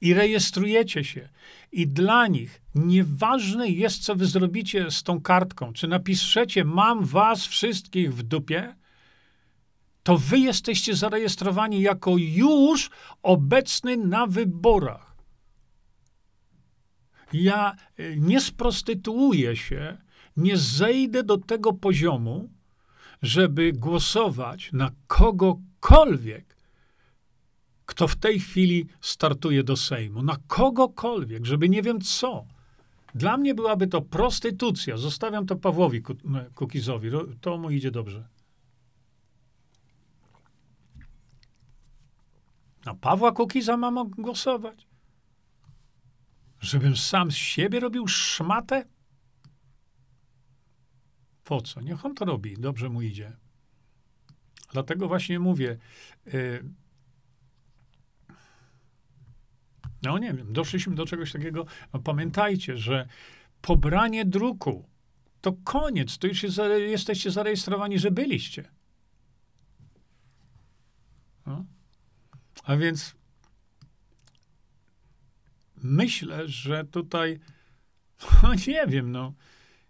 i rejestrujecie się. I dla nich nieważne jest, co wy zrobicie z tą kartką. Czy napiszecie, mam was wszystkich w dupie, to wy jesteście zarejestrowani jako już obecny na wyborach. Ja e, nie sprostytuuję się, nie zejdę do tego poziomu, żeby głosować na kogokolwiek, kto w tej chwili startuje do Sejmu, na kogokolwiek, żeby nie wiem co. Dla mnie byłaby to prostytucja. Zostawiam to Pawłowi Kukizowi. To mu idzie dobrze. Na Pawła Kukiza mam głosować? Żebym sam z siebie robił szmatę? Po co? Niech on to robi, dobrze mu idzie. Dlatego właśnie mówię, yy, no nie wiem, doszliśmy do czegoś takiego. No pamiętajcie, że pobranie druku to koniec, to już jest, jesteście zarejestrowani, że byliście. No. A więc myślę, że tutaj, *laughs* no nie wiem, no,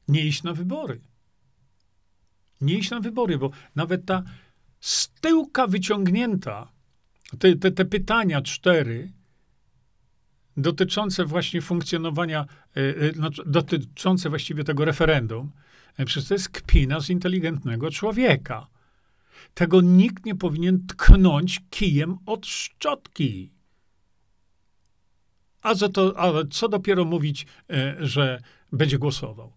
nie iść na wybory. Nie iść na wybory, bo nawet ta z tyłka wyciągnięta, te, te, te pytania cztery, dotyczące właśnie funkcjonowania, yy, znaczy dotyczące właściwie tego referendum, przecież to jest kpina z inteligentnego człowieka. Tego nikt nie powinien tknąć kijem od szczotki. A, za to, a co dopiero mówić, e, że będzie głosował?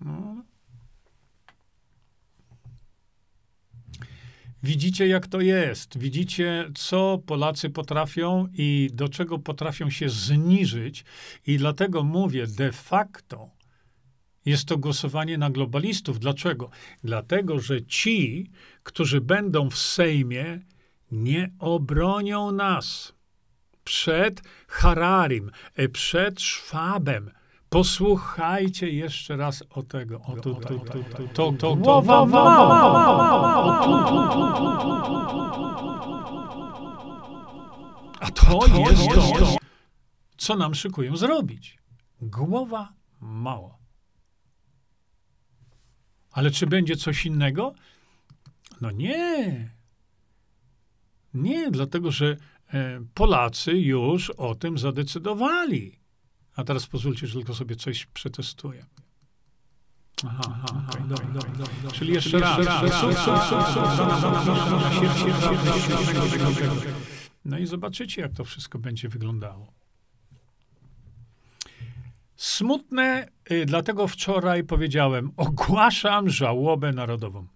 No. Widzicie, jak to jest. Widzicie, co Polacy potrafią i do czego potrafią się zniżyć. I dlatego mówię, de facto jest to głosowanie na globalistów. Dlaczego? Dlatego, że ci, którzy będą w Sejmie, nie obronią nas przed Hararim, e, przed Szwabem. Posłuchajcie jeszcze raz o tego. O tu, tu, tu, tu, to, to, głowa A to jest to, co nam szykują zrobić. Głowa mała. Ale czy będzie coś innego? No nie. Nie, dlatego że Polacy już o tym zadecydowali. A teraz pozwólcie, że tylko sobie coś przetestuję. Aha, aha, okay, dobra, dobra, dobra, Czyli jeszcze raz. No i zobaczycie, jak to wszystko będzie wyglądało. Smutne, y, dlatego wczoraj powiedziałem, ogłaszam żałobę narodową.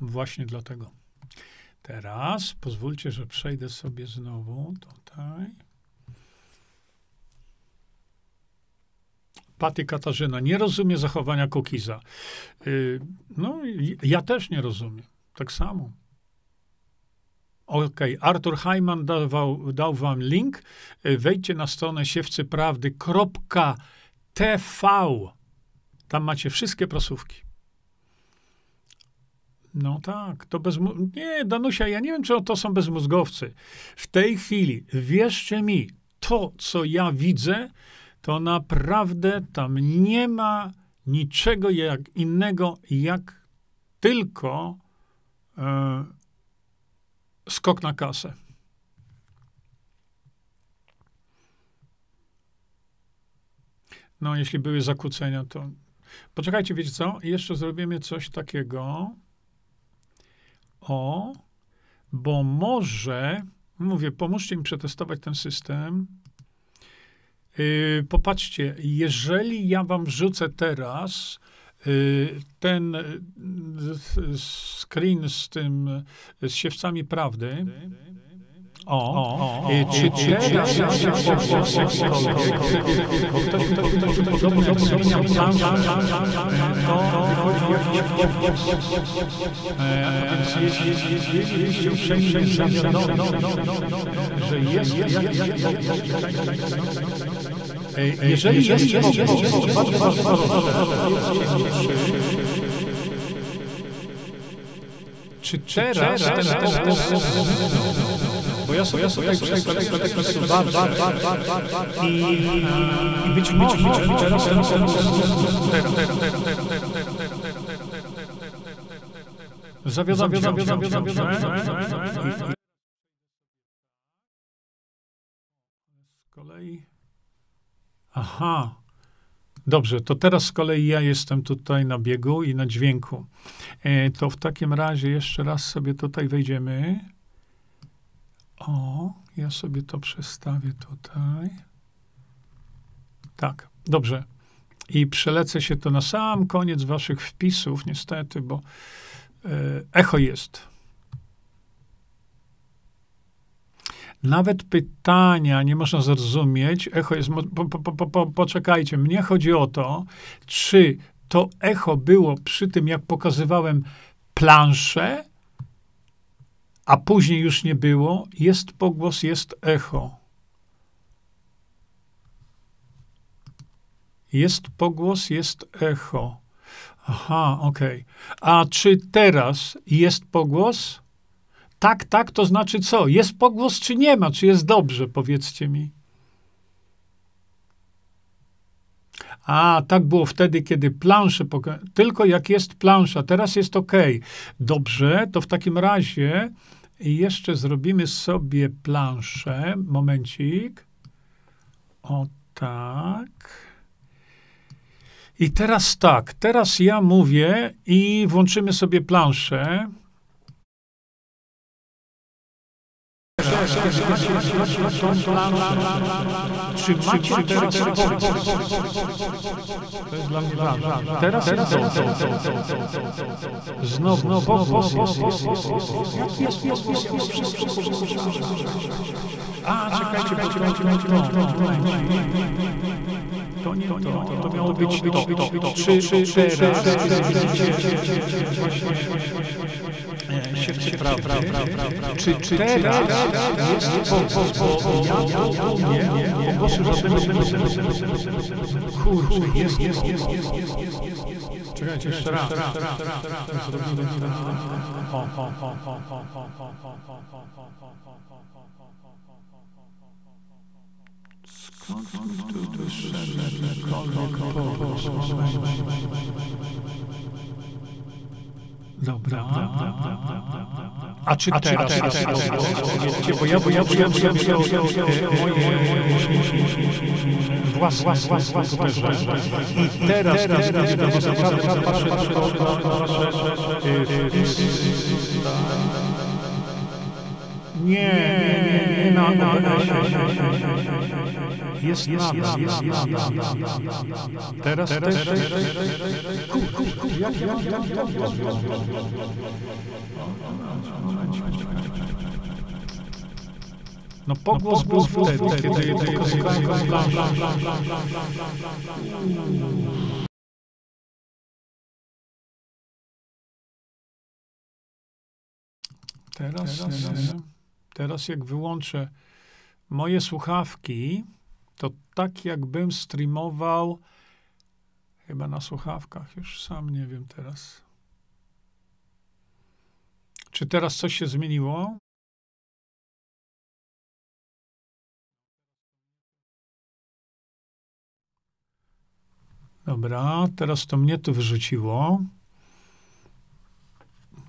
Właśnie dlatego. Teraz pozwólcie, że przejdę sobie znowu tutaj. Paty Katarzyna nie rozumie zachowania Kukiza. Yy, no, ja też nie rozumiem. Tak samo. OK, Artur Heiman dawał, dał wam link. Y, wejdźcie na stronę siewcyprawdy.tv. Tam macie wszystkie prasówki. No tak, to bez. Nie, Danusia, ja nie wiem, czy to są bezmózgowcy. W tej chwili, wierzcie mi, to, co ja widzę, to naprawdę tam nie ma niczego jak innego, jak tylko e, skok na kasę. No, jeśli były zakłócenia, to. Poczekajcie, wiecie co? Jeszcze zrobimy coś takiego. O, bo może, mówię, pomóżcie mi przetestować ten system. Yy, popatrzcie, jeżeli ja wam wrzucę teraz yy, ten yy, screen z tym, z siewcami prawdy, o, o, o, czy uprzejmie zawiadomo, że jest jeżeli jest czy teraz, bo ja sobie, tutaj i, i być może teraz Zawiodam, zawiodam, zawiodam, zawiodam. Z kolei... Aha. Dobrze, to teraz z kolei ja jestem tutaj na biegu i na dźwięku. E, to w takim razie jeszcze raz sobie tutaj wejdziemy. O, ja sobie to przestawię tutaj. Tak, dobrze. I przelecę się to na sam koniec waszych wpisów, niestety, bo e, echo jest. Nawet pytania nie można zrozumieć. Echo jest. Po, po, po, poczekajcie, mnie chodzi o to, czy to echo było przy tym, jak pokazywałem planszę, a później już nie było, jest pogłos, jest echo. Jest pogłos, jest echo. Aha, okej. Okay. A czy teraz jest pogłos? Tak, tak, to znaczy co? Jest pogłos, czy nie ma? Czy jest dobrze? Powiedzcie mi. A, tak było wtedy, kiedy planszę, tylko jak jest plansza, teraz jest ok. Dobrze, to w takim razie jeszcze zrobimy sobie planszę. Momencik. O tak. I teraz tak, teraz ja mówię i włączymy sobie planszę. Czy macie To jest dla mnie ważne. Teraz jest Znowu, znowu, A, czekajcie, czekajcie, czekajcie, to nie to, to, to miało być to, to, czy, czy, czy, teraz się wczytrawcy, czy, czy teraz jest bo ja nie, nie, głosu kurczę, jest, jest, jest, jest, jest, jest, jest, czekajcie, jeszcze raz, o, o, o, o, o, o, o, o, o, Skąd tu wyszedł jakikolwiek pogłos? Dobra, dobra, dobra, dobra. A czy teraz jest pogłos? Bo ja, bo ja, bo ja, bo ja, bo ja, moje własne, własne spostrzeżenia. I teraz, teraz, teraz, teraz, patrzę, nie, nie, nie, nie, no, no, no, jest nada, jest, jest, jest, Teraz, teraz, ku, ku, ku, jak, jak, jak, jak, no pogłos był wtedy, kiedy pokazywałem wam. Teraz, teraz, teraz jak wyłączę moje słuchawki, to tak jakbym streamował chyba na słuchawkach, już sam nie wiem teraz. Czy teraz coś się zmieniło? Dobra, teraz to mnie tu wyrzuciło.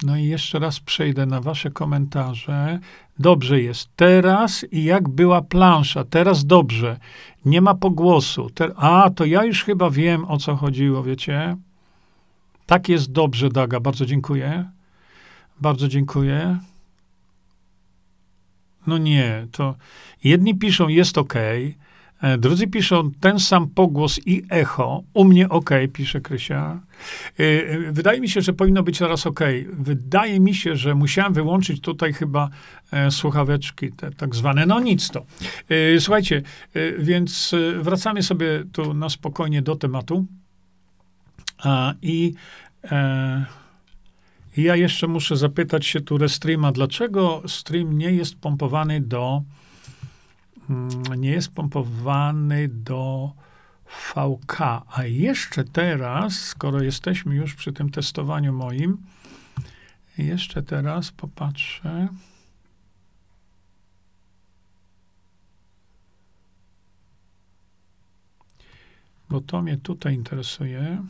No i jeszcze raz przejdę na wasze komentarze. Dobrze jest. Teraz i jak była plansza, teraz dobrze. Nie ma pogłosu. Te, a, to ja już chyba wiem, o co chodziło, wiecie? Tak jest dobrze, Daga. Bardzo dziękuję. Bardzo dziękuję. No nie, to jedni piszą, jest ok, drudzy piszą ten sam pogłos i echo. U mnie ok, pisze Krysia. E, e, wydaje mi się, że powinno być teraz ok. Wydaje mi się, że musiałem wyłączyć tutaj chyba słuchaweczki, te tak zwane. No nic to. Słuchajcie, więc wracamy sobie tu na spokojnie do tematu. I ja jeszcze muszę zapytać się tu Restreama, dlaczego stream nie jest pompowany do nie jest pompowany do VK. A jeszcze teraz, skoro jesteśmy już przy tym testowaniu moim, jeszcze teraz popatrzę. Bo to mnie tutaj interesuje.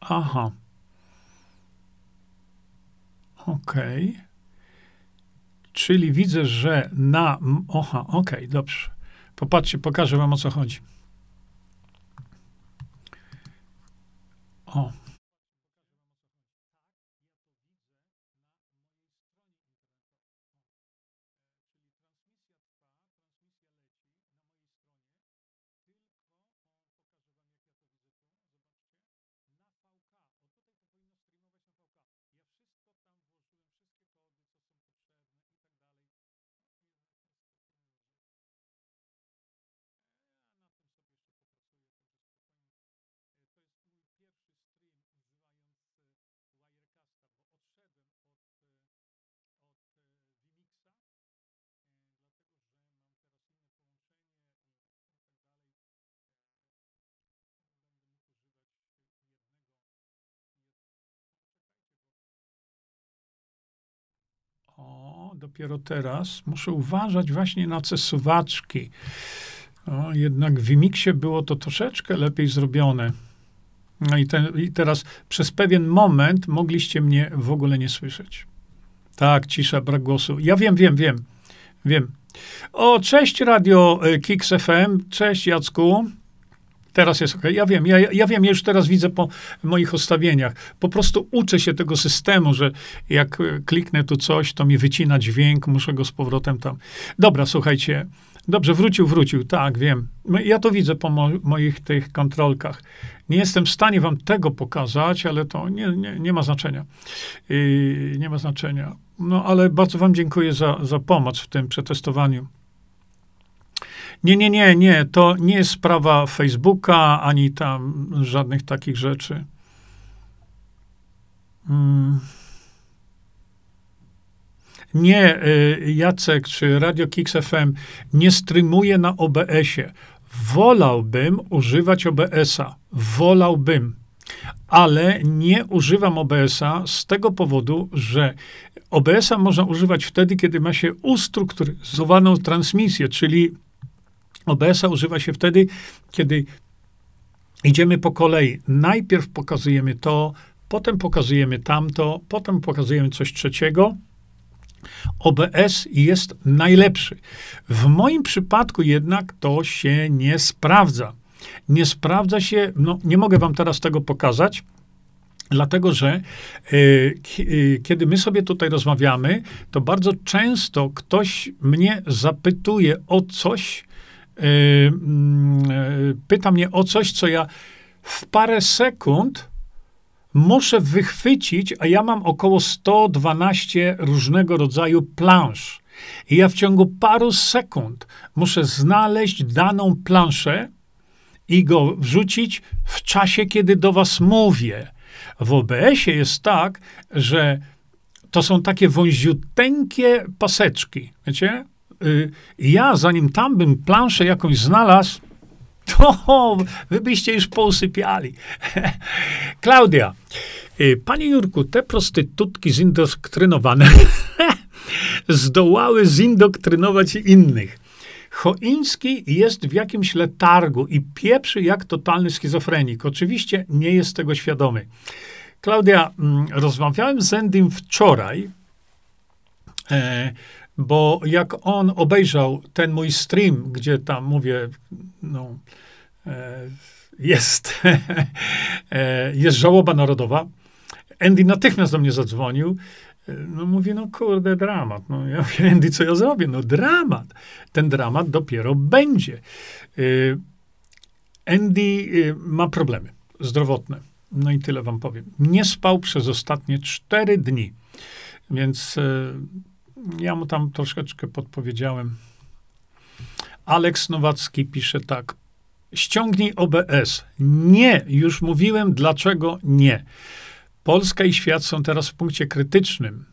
Aha. Okej. Okay. Czyli widzę, że na. Oha, okej, okay, dobrze. Popatrzcie, pokażę wam o co chodzi. O. O, dopiero teraz muszę uważać właśnie na te suwaczki. O, jednak w Wimixie było to troszeczkę lepiej zrobione. No i, ten, i teraz przez pewien moment mogliście mnie w ogóle nie słyszeć. Tak, cisza, brak głosu. Ja wiem, wiem, wiem, wiem. O, cześć Radio e, Kix FM, cześć Jacku. Teraz jest ok. Ja wiem, ja, ja wiem, ja już teraz widzę po moich ustawieniach. Po prostu uczę się tego systemu, że jak e, kliknę tu coś, to mi wycina dźwięk, muszę go z powrotem tam. Dobra, słuchajcie. Dobrze, wrócił, wrócił, tak, wiem. Ja to widzę po mo moich tych kontrolkach. Nie jestem w stanie wam tego pokazać, ale to nie, nie, nie ma znaczenia. Yy, nie ma znaczenia. No, ale bardzo wam dziękuję za, za pomoc w tym przetestowaniu. Nie, nie, nie, nie. To nie jest sprawa Facebooka, ani tam żadnych takich rzeczy. Hmm. Nie, y, Jacek czy Radio Kix FM nie streamuje na OBS-ie. Wolałbym używać OBS-a. Wolałbym. Ale nie używam OBS-a z tego powodu, że OBS-a można używać wtedy, kiedy ma się ustrukturyzowaną transmisję, czyli OBS-a używa się wtedy, kiedy idziemy po kolei. Najpierw pokazujemy to, potem pokazujemy tamto, potem pokazujemy coś trzeciego. OBS jest najlepszy. W moim przypadku jednak to się nie sprawdza. Nie sprawdza się, no nie mogę wam teraz tego pokazać, Dlatego, że y, y, kiedy my sobie tutaj rozmawiamy, to bardzo często ktoś mnie zapytuje o coś, pyta mnie o coś, co ja w parę sekund muszę wychwycić, a ja mam około 112 różnego rodzaju plansz. I ja w ciągu paru sekund muszę znaleźć daną planszę i go wrzucić w czasie, kiedy do was mówię. W OBS-ie jest tak, że to są takie wąziuteńkie paseczki, wiecie? Y, ja, zanim tam bym planszę jakąś znalazł, *laughs* to wy byście już pousypiali. *laughs* Klaudia, y, panie Jurku, te prostytutki zindoktrynowane *laughs* zdołały zindoktrynować innych. Choiński jest w jakimś letargu i pieprzy jak totalny schizofrenik. Oczywiście nie jest tego świadomy. Klaudia, mm, rozmawiałem z Endym wczoraj. E, bo jak on obejrzał ten mój stream, gdzie tam mówię, no, e, jest, *laughs* e, jest żałoba narodowa, Andy natychmiast do mnie zadzwonił. No mówi, no kurde, dramat. No ja mówię, *laughs* Andy, co ja zrobię? No dramat. Ten dramat dopiero będzie. E, Andy ma problemy zdrowotne. No i tyle wam powiem. Nie spał przez ostatnie cztery dni. Więc ja mu tam troszeczkę podpowiedziałem. Aleks Nowacki pisze tak. Ściągnij OBS. Nie, już mówiłem, dlaczego nie. Polska i świat są teraz w punkcie krytycznym.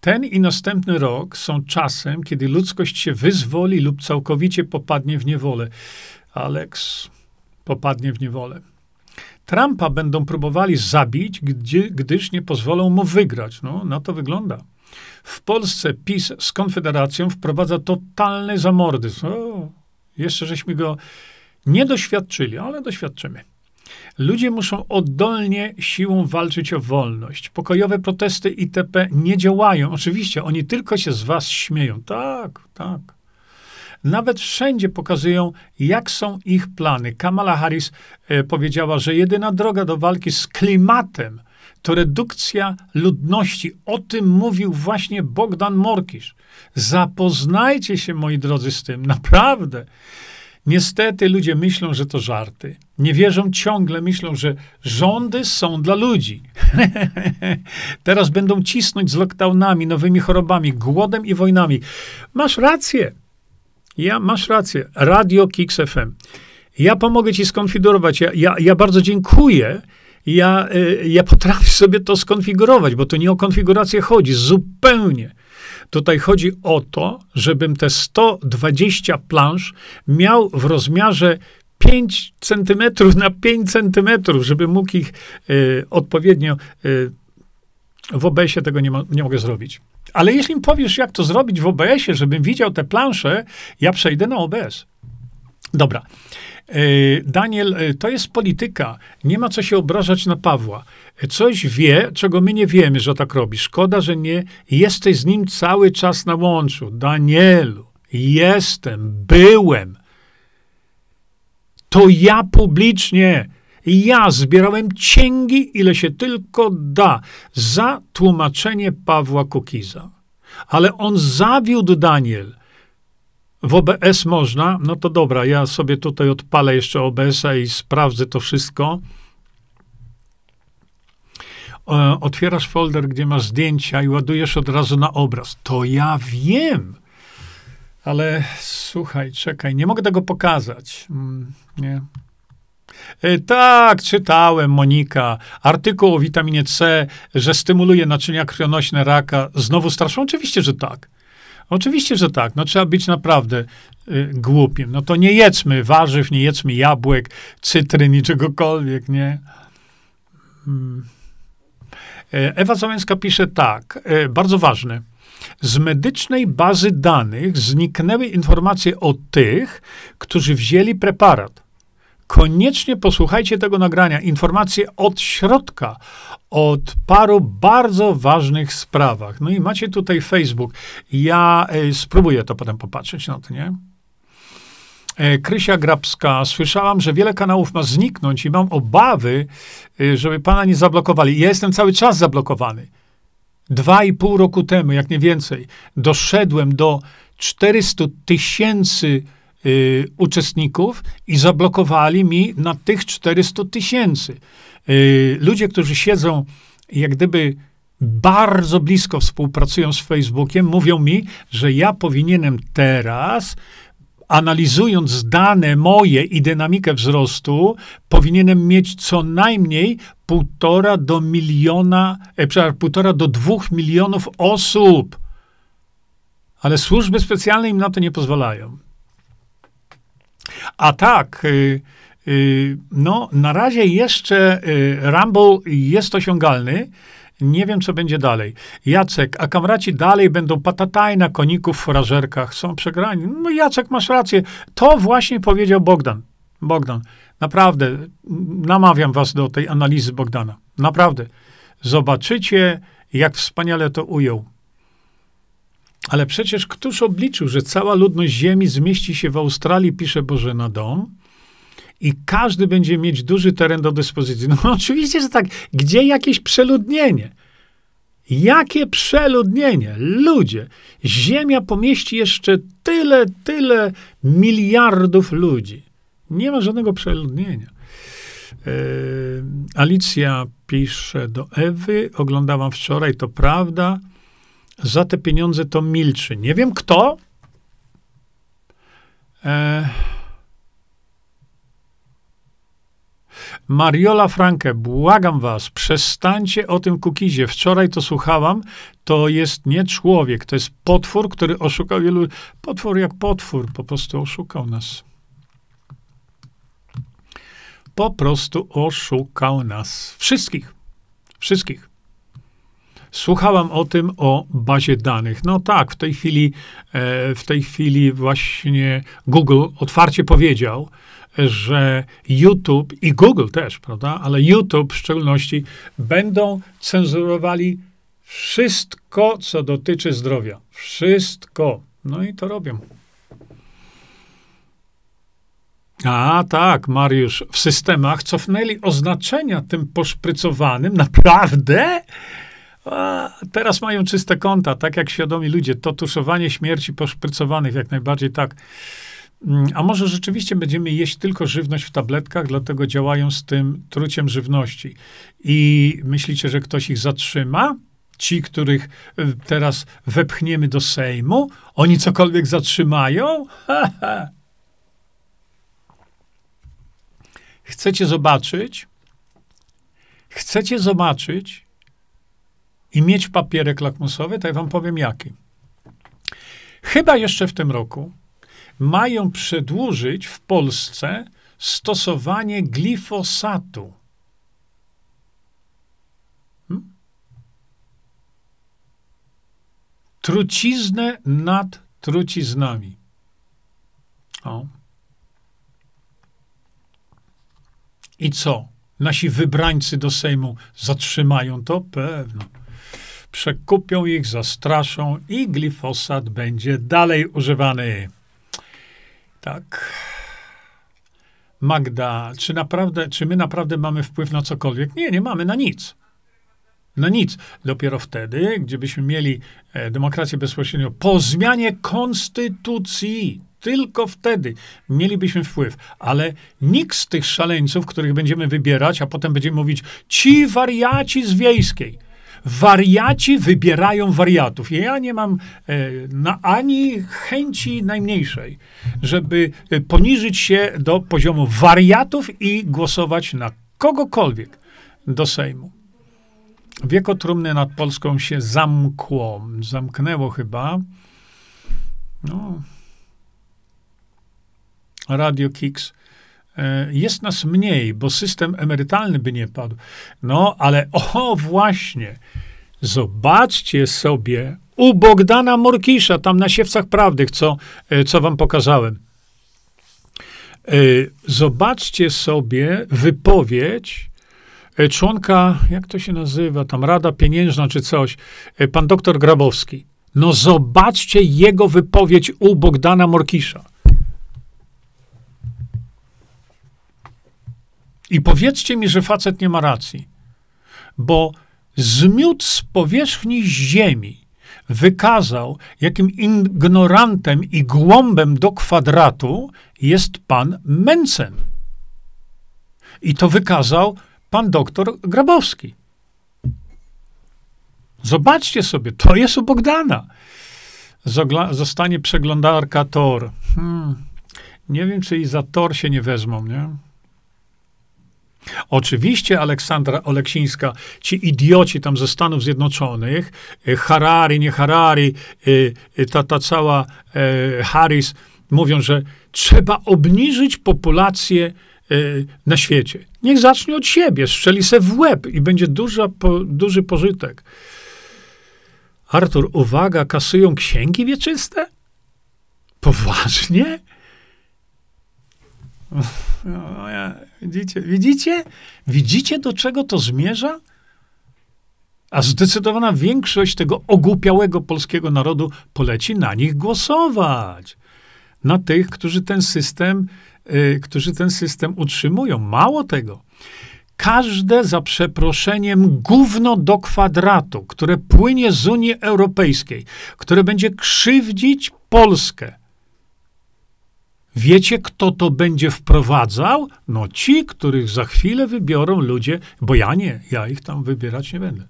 Ten i następny rok są czasem, kiedy ludzkość się wyzwoli lub całkowicie popadnie w niewolę. Aleks popadnie w niewolę. Trumpa będą próbowali zabić, gdy, gdyż nie pozwolą mu wygrać. No, na to wygląda. W Polsce PiS z Konfederacją wprowadza totalny zamordyzm. O, jeszcze żeśmy go nie doświadczyli, ale doświadczymy. Ludzie muszą oddolnie siłą walczyć o wolność. Pokojowe protesty itp. nie działają. Oczywiście, oni tylko się z was śmieją. Tak, tak. Nawet wszędzie pokazują, jak są ich plany. Kamala Harris e, powiedziała, że jedyna droga do walki z klimatem to redukcja ludności. O tym mówił właśnie Bogdan Morkisz. Zapoznajcie się, moi drodzy, z tym, naprawdę. Niestety ludzie myślą, że to żarty. Nie wierzą ciągle, myślą, że rządy są dla ludzi. *laughs* Teraz będą cisnąć z lockdownami, nowymi chorobami, głodem i wojnami. Masz rację. Ja, masz rację. Radio Kix FM. Ja pomogę ci skonfigurować. Ja, ja, ja bardzo dziękuję ja, y, ja potrafię sobie to skonfigurować, bo to nie o konfigurację chodzi, zupełnie. Tutaj chodzi o to, żebym te 120 plansz miał w rozmiarze 5 centymetrów na 5 centymetrów, żeby mógł ich y, odpowiednio y, w OBS-ie tego nie, nie mogę zrobić. Ale jeśli mi powiesz, jak to zrobić w OBS-ie, żebym widział te plansze, ja przejdę na OBS. Dobra. E, Daniel, e, to jest polityka. Nie ma co się obrażać na Pawła. E, coś wie, czego my nie wiemy, że tak robi. Szkoda, że nie jesteś z nim cały czas na łączu. Danielu, jestem, byłem. To ja publicznie, ja zbierałem cięgi, ile się tylko da, za tłumaczenie Pawła Kukiza. Ale on zawiódł Daniel. W OBS można, no to dobra, ja sobie tutaj odpalę jeszcze OBS-a i sprawdzę to wszystko. E, otwierasz folder, gdzie masz zdjęcia i ładujesz od razu na obraz. To ja wiem. Ale słuchaj, czekaj, nie mogę tego pokazać. Mm, nie. E, tak, czytałem, Monika. Artykuł o witaminie C, że stymuluje naczynia krwionośne raka. Znowu straszą? Oczywiście, że tak. Oczywiście, że tak. No trzeba być naprawdę y, głupim. No to nie jedzmy warzyw, nie jedzmy jabłek, cytryn i czegokolwiek, nie? Hmm. Ewa Załęska pisze tak, e, bardzo ważne. Z medycznej bazy danych zniknęły informacje o tych, którzy wzięli preparat. Koniecznie posłuchajcie tego nagrania. Informacje od środka, od paru bardzo ważnych sprawach. No i macie tutaj Facebook. Ja e, spróbuję to potem popatrzeć na to, nie? E, Krysia Grabska, słyszałam, że wiele kanałów ma zniknąć i mam obawy, e, żeby pana nie zablokowali. Ja jestem cały czas zablokowany. Dwa i pół roku temu, jak nie więcej, doszedłem do 400 tysięcy y, uczestników i zablokowali mi na tych 400 tysięcy. Y, ludzie, którzy siedzą jak gdyby bardzo blisko współpracują z Facebookiem, mówią mi, że ja powinienem teraz analizując dane moje i dynamikę wzrostu, powinienem mieć co najmniej półtora do miliona, e, przepraszam, półtora do dwóch milionów osób. Ale służby specjalne im na to nie pozwalają. A tak, y, y, no, na razie jeszcze y, Rumble jest osiągalny. Nie wiem, co będzie dalej. Jacek, a kamraci dalej będą patataj na koników forażerkach. Są przegrani. No Jacek, masz rację. To właśnie powiedział Bogdan. Bogdan, naprawdę, namawiam was do tej analizy Bogdana. Naprawdę. Zobaczycie, jak wspaniale to ujął. Ale przecież któż obliczył, że cała ludność Ziemi zmieści się w Australii, pisze Bożena Dom, i każdy będzie mieć duży teren do dyspozycji. No *laughs* oczywiście, że tak. Gdzie jakieś przeludnienie? Jakie przeludnienie? Ludzie. Ziemia pomieści jeszcze tyle, tyle miliardów ludzi. Nie ma żadnego przeludnienia. Yy, Alicja pisze do Ewy, oglądałam wczoraj, to prawda. Za te pieniądze to milczy. Nie wiem kto. E, Mariola Franke, błagam was, przestańcie o tym kukizie. Wczoraj to słuchałam, to jest nie człowiek, to jest potwór, który oszukał wielu. Potwór jak potwór, po prostu oszukał nas. Po prostu oszukał nas. Wszystkich. Wszystkich. Słuchałam o tym, o bazie danych. No tak, w tej chwili, e, w tej chwili właśnie Google otwarcie powiedział, że YouTube i Google też, prawda, ale YouTube w szczególności będą cenzurowali wszystko, co dotyczy zdrowia. Wszystko. No i to robią. A tak, Mariusz, w systemach cofnęli oznaczenia tym poszprycowanym. Naprawdę? A, teraz mają czyste konta, tak jak świadomi ludzie. To tuszowanie śmierci poszprycowanych, jak najbardziej tak. Mm, a może rzeczywiście będziemy jeść tylko żywność w tabletkach, dlatego działają z tym truciem żywności. I myślicie, że ktoś ich zatrzyma? Ci, których y, teraz wepchniemy do Sejmu, oni cokolwiek zatrzymają? Chcecie zobaczyć? Chcecie zobaczyć i mieć papierek lakmusowy? To ja wam powiem jaki. Chyba jeszcze w tym roku mają przedłużyć w Polsce stosowanie glifosatu. Hmm? Truciznę nad truciznami. O. I co? Nasi wybrańcy do Sejmu zatrzymają to? Pewno. Przekupią ich, zastraszą i glifosat będzie dalej używany. Tak. Magda, czy naprawdę, czy my naprawdę mamy wpływ na cokolwiek? Nie, nie mamy na nic. Na nic. Dopiero wtedy, gdybyśmy mieli e, demokrację bezpośrednią po zmianie konstytucji, tylko wtedy mielibyśmy wpływ. Ale nikt z tych szaleńców, których będziemy wybierać, a potem będziemy mówić, ci wariaci z wiejskiej, wariaci wybierają wariatów. Ja nie mam e, na, ani chęci najmniejszej, żeby e, poniżyć się do poziomu wariatów i głosować na kogokolwiek do Sejmu. Wieko trumny nad Polską się zamkło. Zamknęło chyba. No. Radio Kicks. E, jest nas mniej, bo system emerytalny by nie padł. No, ale o właśnie, zobaczcie sobie u Bogdana Morkisza, tam na Siewcach Prawdy, co, e, co wam pokazałem. E, zobaczcie sobie wypowiedź członka, jak to się nazywa, tam Rada Pieniężna czy coś, pan doktor Grabowski. No zobaczcie jego wypowiedź u Bogdana Morkisza. I powiedzcie mi, że facet nie ma racji, bo zmiótł z powierzchni ziemi wykazał, jakim ignorantem i głąbem do kwadratu jest pan Mencen. I to wykazał pan doktor Grabowski. Zobaczcie sobie, to jest u Bogdana. Zogla zostanie przeglądarka Tor. Hmm. Nie wiem, czy i za Tor się nie wezmą, nie? Oczywiście Aleksandra Oleksińska, ci idioci tam ze Stanów Zjednoczonych, e, Harari, nie Harari, e, e, ta, ta cała Harris, mówią, że trzeba obniżyć populację na świecie. Niech zacznie od siebie, strzeli se w łeb i będzie duża, po, duży pożytek. Artur, uwaga, kasują księgi wieczyste? Poważnie? No, ja, widzicie, widzicie? Widzicie, do czego to zmierza? A zdecydowana większość tego ogłupiałego polskiego narodu poleci na nich głosować. Na tych, którzy ten system, y, którzy ten system utrzymują. Mało tego. Każde za przeproszeniem gówno do kwadratu, które płynie z Unii Europejskiej, które będzie krzywdzić Polskę, Wiecie, kto to będzie wprowadzał? No ci, których za chwilę wybiorą ludzie, bo ja nie, ja ich tam wybierać nie będę.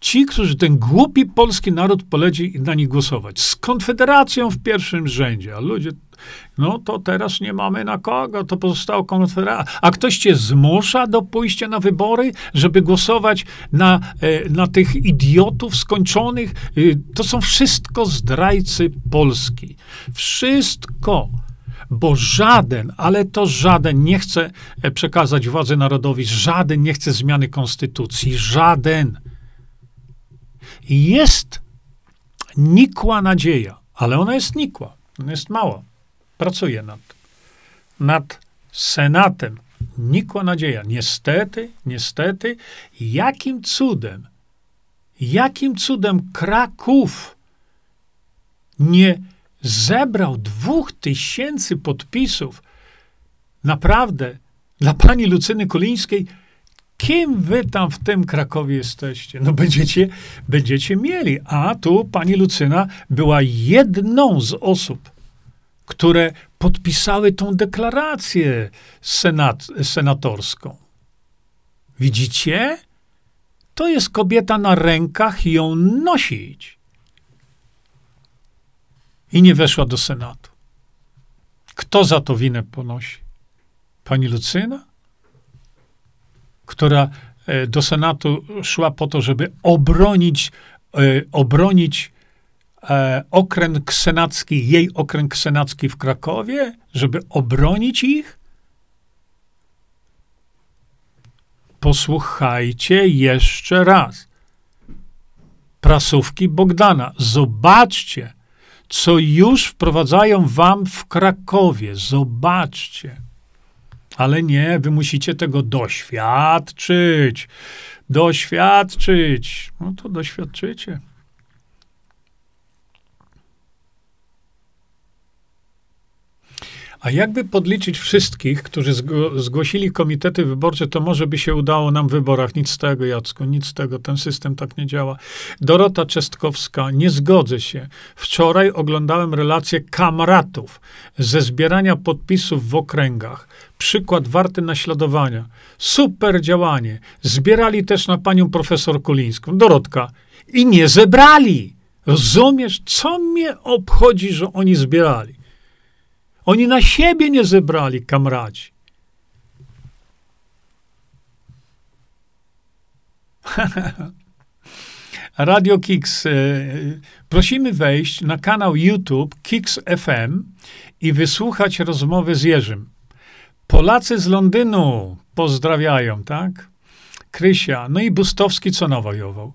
Ci, którzy ten głupi polski naród poleci na nich głosować. Z Konfederacją w pierwszym rzędzie, a ludzie, no to teraz nie mamy na kogo, to pozostało Konfederacja. A ktoś cię zmusza do pójścia na wybory, żeby głosować na, e, na tych idiotów skończonych? Y, to są wszystko zdrajcy Polski. Wszystko bo żaden, ale to żaden nie chce e, przekazać władzy narodowi, żaden nie chce zmiany konstytucji, żaden. Jest nikła nadzieja, ale ona jest nikła, ona jest mała. Pracuje nad, nad Senatem. Nikła nadzieja. Niestety, niestety, jakim cudem, jakim cudem Kraków nie zebrał dwóch tysięcy podpisów naprawdę dla pani Lucyny Kolińskiej, kim wy tam w tym Krakowie jesteście? No będziecie, będziecie mieli. A tu pani Lucyna była jedną z osób, które podpisały tą deklarację senat, senatorską. Widzicie? To jest kobieta na rękach i ją nosić i nie weszła do Senatu. Kto za to winę ponosi? Pani Lucyna? Która e, do Senatu szła po to, żeby obronić, e, obronić e, okręg senacki, jej okręg senacki w Krakowie, żeby obronić ich? Posłuchajcie jeszcze raz. Prasówki Bogdana. Zobaczcie, co już wprowadzają wam w Krakowie. Zobaczcie. Ale nie, wy musicie tego doświadczyć. Doświadczyć. No to doświadczycie. A jakby podliczyć wszystkich, którzy zgłosili komitety wyborcze, to może by się udało nam w wyborach. Nic z tego, Jacku, nic z tego. Ten system tak nie działa. Dorota Czestkowska, nie zgodzę się. Wczoraj oglądałem relację kamratów ze zbierania podpisów w okręgach. Przykład warty naśladowania. Super działanie. Zbierali też na panią profesor Kulińską. Dorotka. I nie zebrali. Rozumiesz, co mnie obchodzi, że oni zbierali? Oni na siebie nie zebrali, kamraci. *laughs* Radio Kix. E, prosimy wejść na kanał YouTube Kix FM i wysłuchać rozmowy z Jerzym. Polacy z Londynu pozdrawiają, tak? Krysia. No i Bustowski co nawojował?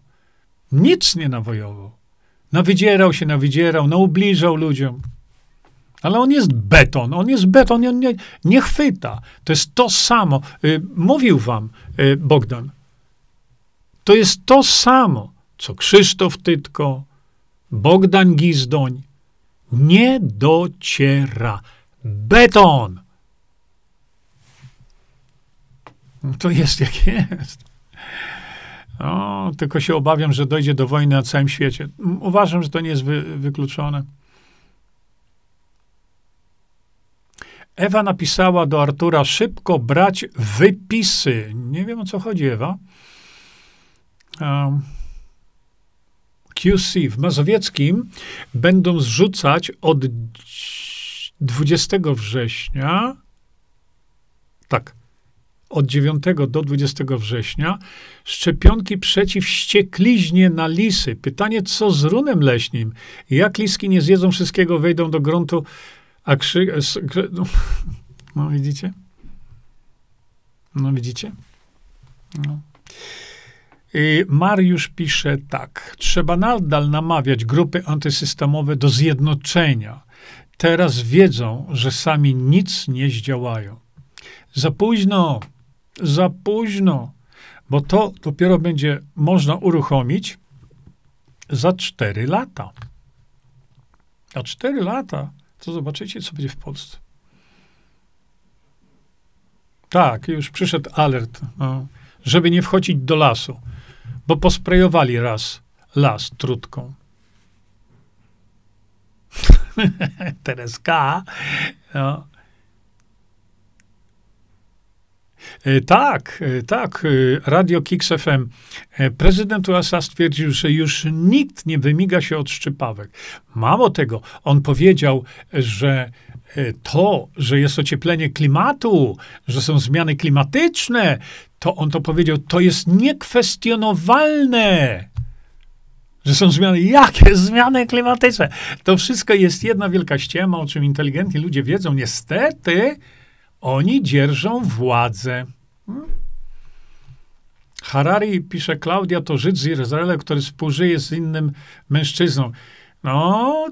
Nic nie nawojował. Nawydzierał się, nawydzierał, naubliżał ludziom. Ale on jest beton, on jest beton, on nie, nie chwyta. To jest to samo. Y, mówił wam y, Bogdan. To jest to samo, co Krzysztof Tytko, Bogdan Gizdoń. Nie dociera. Beton! To jest jak jest. O, tylko się obawiam, że dojdzie do wojny na całym świecie. Uważam, że to nie jest wy, wykluczone. Ewa napisała do Artura szybko brać wypisy. Nie wiem o co chodzi, Ewa. Um, QC w Mazowieckim będą zrzucać od 20 września. Tak, od 9 do 20 września szczepionki przeciw ściekliźnie na lisy. Pytanie, co z runem leśnym? Jak liski nie zjedzą wszystkiego, wejdą do gruntu, a krzy... No, *laughs* no widzicie? No widzicie? No. I Mariusz pisze tak. Trzeba nadal namawiać grupy antysystemowe do zjednoczenia. Teraz wiedzą, że sami nic nie zdziałają. Za późno za późno, bo to dopiero będzie można uruchomić za 4 lata. A 4 lata, to zobaczycie, co będzie w Polsce. Tak, już przyszedł alert, no, żeby nie wchodzić do lasu, bo posprejowali raz las trutką. *laughs* Tereska, no, E, tak, e, tak. E, Radio Kix FM. Prezydent USA stwierdził, że już nikt nie wymiga się od szczypawek. Mało tego, on powiedział, że to, że jest ocieplenie klimatu, że są zmiany klimatyczne, to on to powiedział, to jest niekwestionowalne. Że są zmiany. Jakie zmiany klimatyczne? To wszystko jest jedna wielka ściema, o czym inteligentni ludzie wiedzą. Niestety, oni dzierżą władzę. Harari pisze, Klaudia to Żyd z Izraela, który współżyje z innym mężczyzną. No,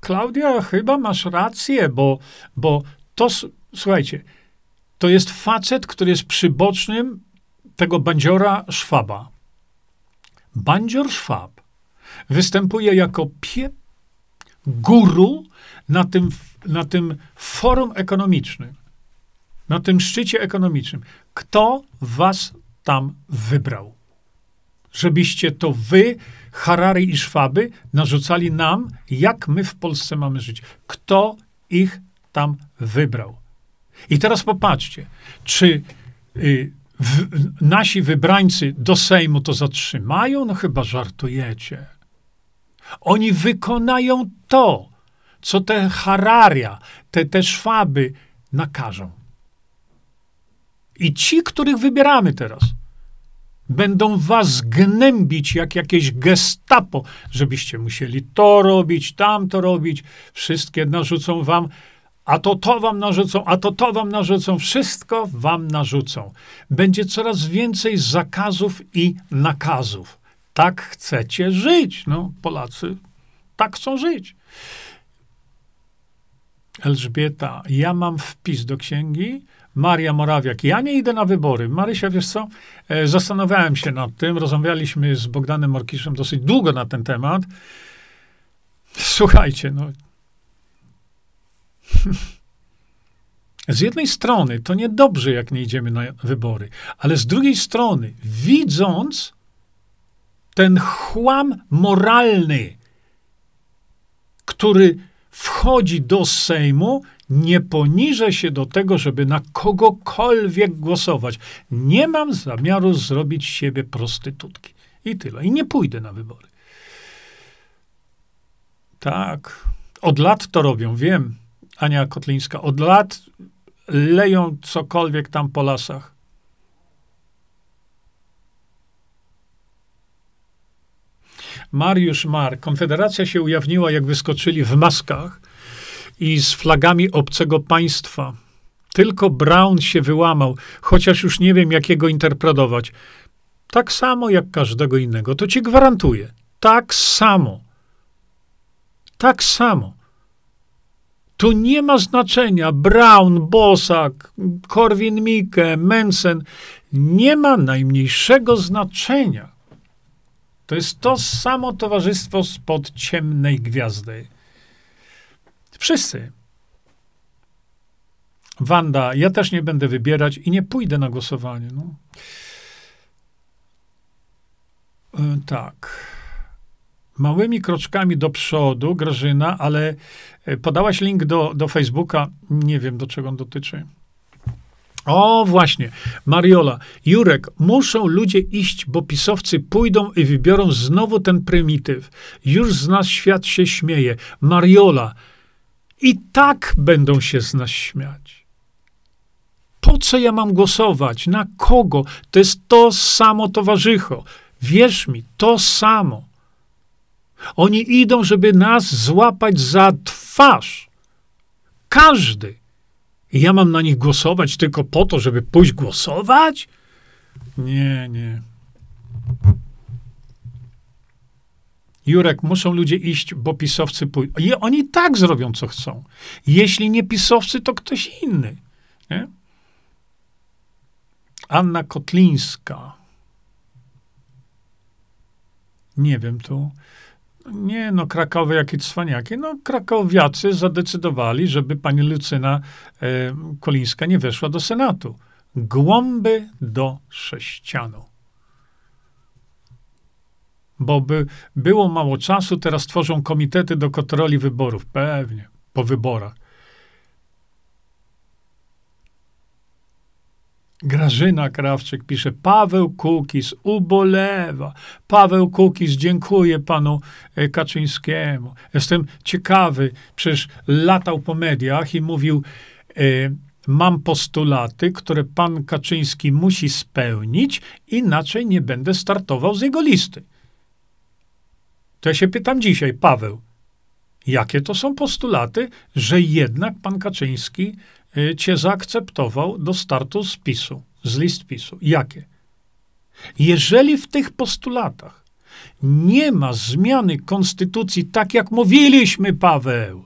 Klaudia, chyba masz rację, bo, bo to, słuchajcie, to jest facet, który jest przybocznym tego bandziora Szwaba. Bandzior Szwab występuje jako pie, guru na tym, na tym forum ekonomicznym na tym szczycie ekonomicznym. Kto was tam wybrał? Żebyście to wy, Harari i Szwaby, narzucali nam, jak my w Polsce mamy żyć. Kto ich tam wybrał? I teraz popatrzcie, czy y, w, nasi wybrańcy do Sejmu to zatrzymają? No chyba żartujecie. Oni wykonają to, co te Hararia, te, te Szwaby nakażą. I ci, których wybieramy teraz, będą was gnębić jak jakieś gestapo, żebyście musieli to robić, tamto robić. Wszystkie narzucą wam, a to to wam narzucą, a to to wam narzucą. Wszystko wam narzucą. Będzie coraz więcej zakazów i nakazów. Tak chcecie żyć. No, Polacy tak chcą żyć. Elżbieta, ja mam wpis do księgi, Maria Morawiak. Ja nie idę na wybory. Marysia, wiesz co? E, zastanawiałem się nad tym. Rozmawialiśmy z Bogdanem Morkiszem dosyć długo na ten temat. Słuchajcie, no. *laughs* z jednej strony to niedobrze, jak nie idziemy na wybory, ale z drugiej strony, widząc ten chłam moralny, który wchodzi do Sejmu, nie poniżę się do tego, żeby na kogokolwiek głosować. Nie mam zamiaru zrobić siebie prostytutki. I tyle. I nie pójdę na wybory. Tak. Od lat to robią, wiem. Ania Kotlińska. Od lat leją cokolwiek tam po lasach. Mariusz Mar. Konfederacja się ujawniła, jak wyskoczyli w maskach i z flagami obcego państwa. Tylko Brown się wyłamał, chociaż już nie wiem, jak jego interpretować. Tak samo jak każdego innego. To ci gwarantuję. Tak samo. Tak samo. Tu nie ma znaczenia Brown, Bosak, Korwin-Mikke, Mensen. Nie ma najmniejszego znaczenia. To jest to samo towarzystwo spod ciemnej gwiazdy. Wszyscy. Wanda, ja też nie będę wybierać i nie pójdę na głosowanie. No. E, tak. Małymi kroczkami do przodu, Grażyna, ale e, podałaś link do, do Facebooka. Nie wiem, do czego on dotyczy. O, właśnie. Mariola. Jurek, muszą ludzie iść, bo pisowcy pójdą i wybiorą znowu ten prymityw. Już z nas świat się śmieje. Mariola. I tak będą się z nas śmiać. Po co ja mam głosować? Na kogo? To jest to samo towarzycho. Wierz mi, to samo. Oni idą, żeby nas złapać za twarz. Każdy. I ja mam na nich głosować tylko po to, żeby pójść głosować? Nie, nie. Jurek, muszą ludzie iść, bo pisowcy pójdą. I oni tak zrobią, co chcą. Jeśli nie pisowcy, to ktoś inny. Nie? Anna Kotlińska. Nie wiem, tu. Nie, no Krakowy, jakie cwaniaki. No krakowiacy zadecydowali, żeby pani Lucyna e, Kolińska nie weszła do Senatu. Głąby do sześcianu. Bo by było mało czasu, teraz tworzą komitety do kontroli wyborów. Pewnie, po wyborach. Grażyna Krawczyk pisze, Paweł Kukis ubolewa. Paweł Kukis dziękuję panu e, Kaczyńskiemu. Jestem ciekawy, przecież latał po mediach i mówił, e, mam postulaty, które pan Kaczyński musi spełnić, inaczej nie będę startował z jego listy. To ja się pytam dzisiaj, Paweł, jakie to są postulaty, że jednak pan Kaczyński Y, cię zaakceptował do startu z PiSu, z list PiSu. Jakie? Jeżeli w tych postulatach nie ma zmiany konstytucji, tak jak mówiliśmy, Paweł,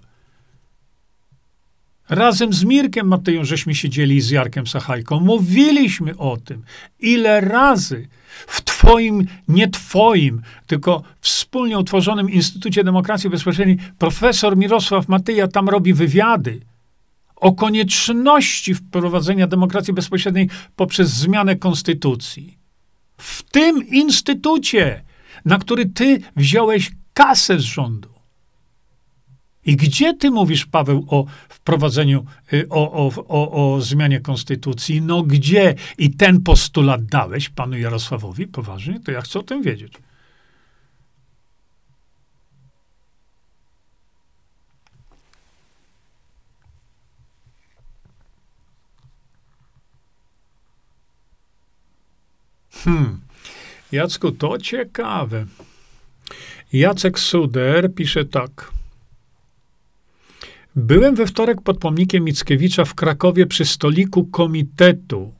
Razem z Mirkiem Mateją żeśmy siedzieli z Jarkiem Sachajką. Mówiliśmy o tym. Ile razy w twoim, nie twoim, tylko wspólnie utworzonym Instytucie Demokracji Bezpośredniej profesor Mirosław Mateja tam robi wywiady o konieczności wprowadzenia demokracji bezpośredniej poprzez zmianę konstytucji. W tym instytucie, na który ty wziąłeś kasę z rządu. I gdzie ty mówisz, Paweł, o wprowadzeniu, y, o, o, o, o zmianie konstytucji? No gdzie? I ten postulat dałeś panu Jarosławowi? Poważnie? To ja chcę o tym wiedzieć. Hmm. Jacku, to ciekawe. Jacek Suder pisze tak. Byłem we wtorek pod pomnikiem Mickiewicza w Krakowie przy stoliku komitetu.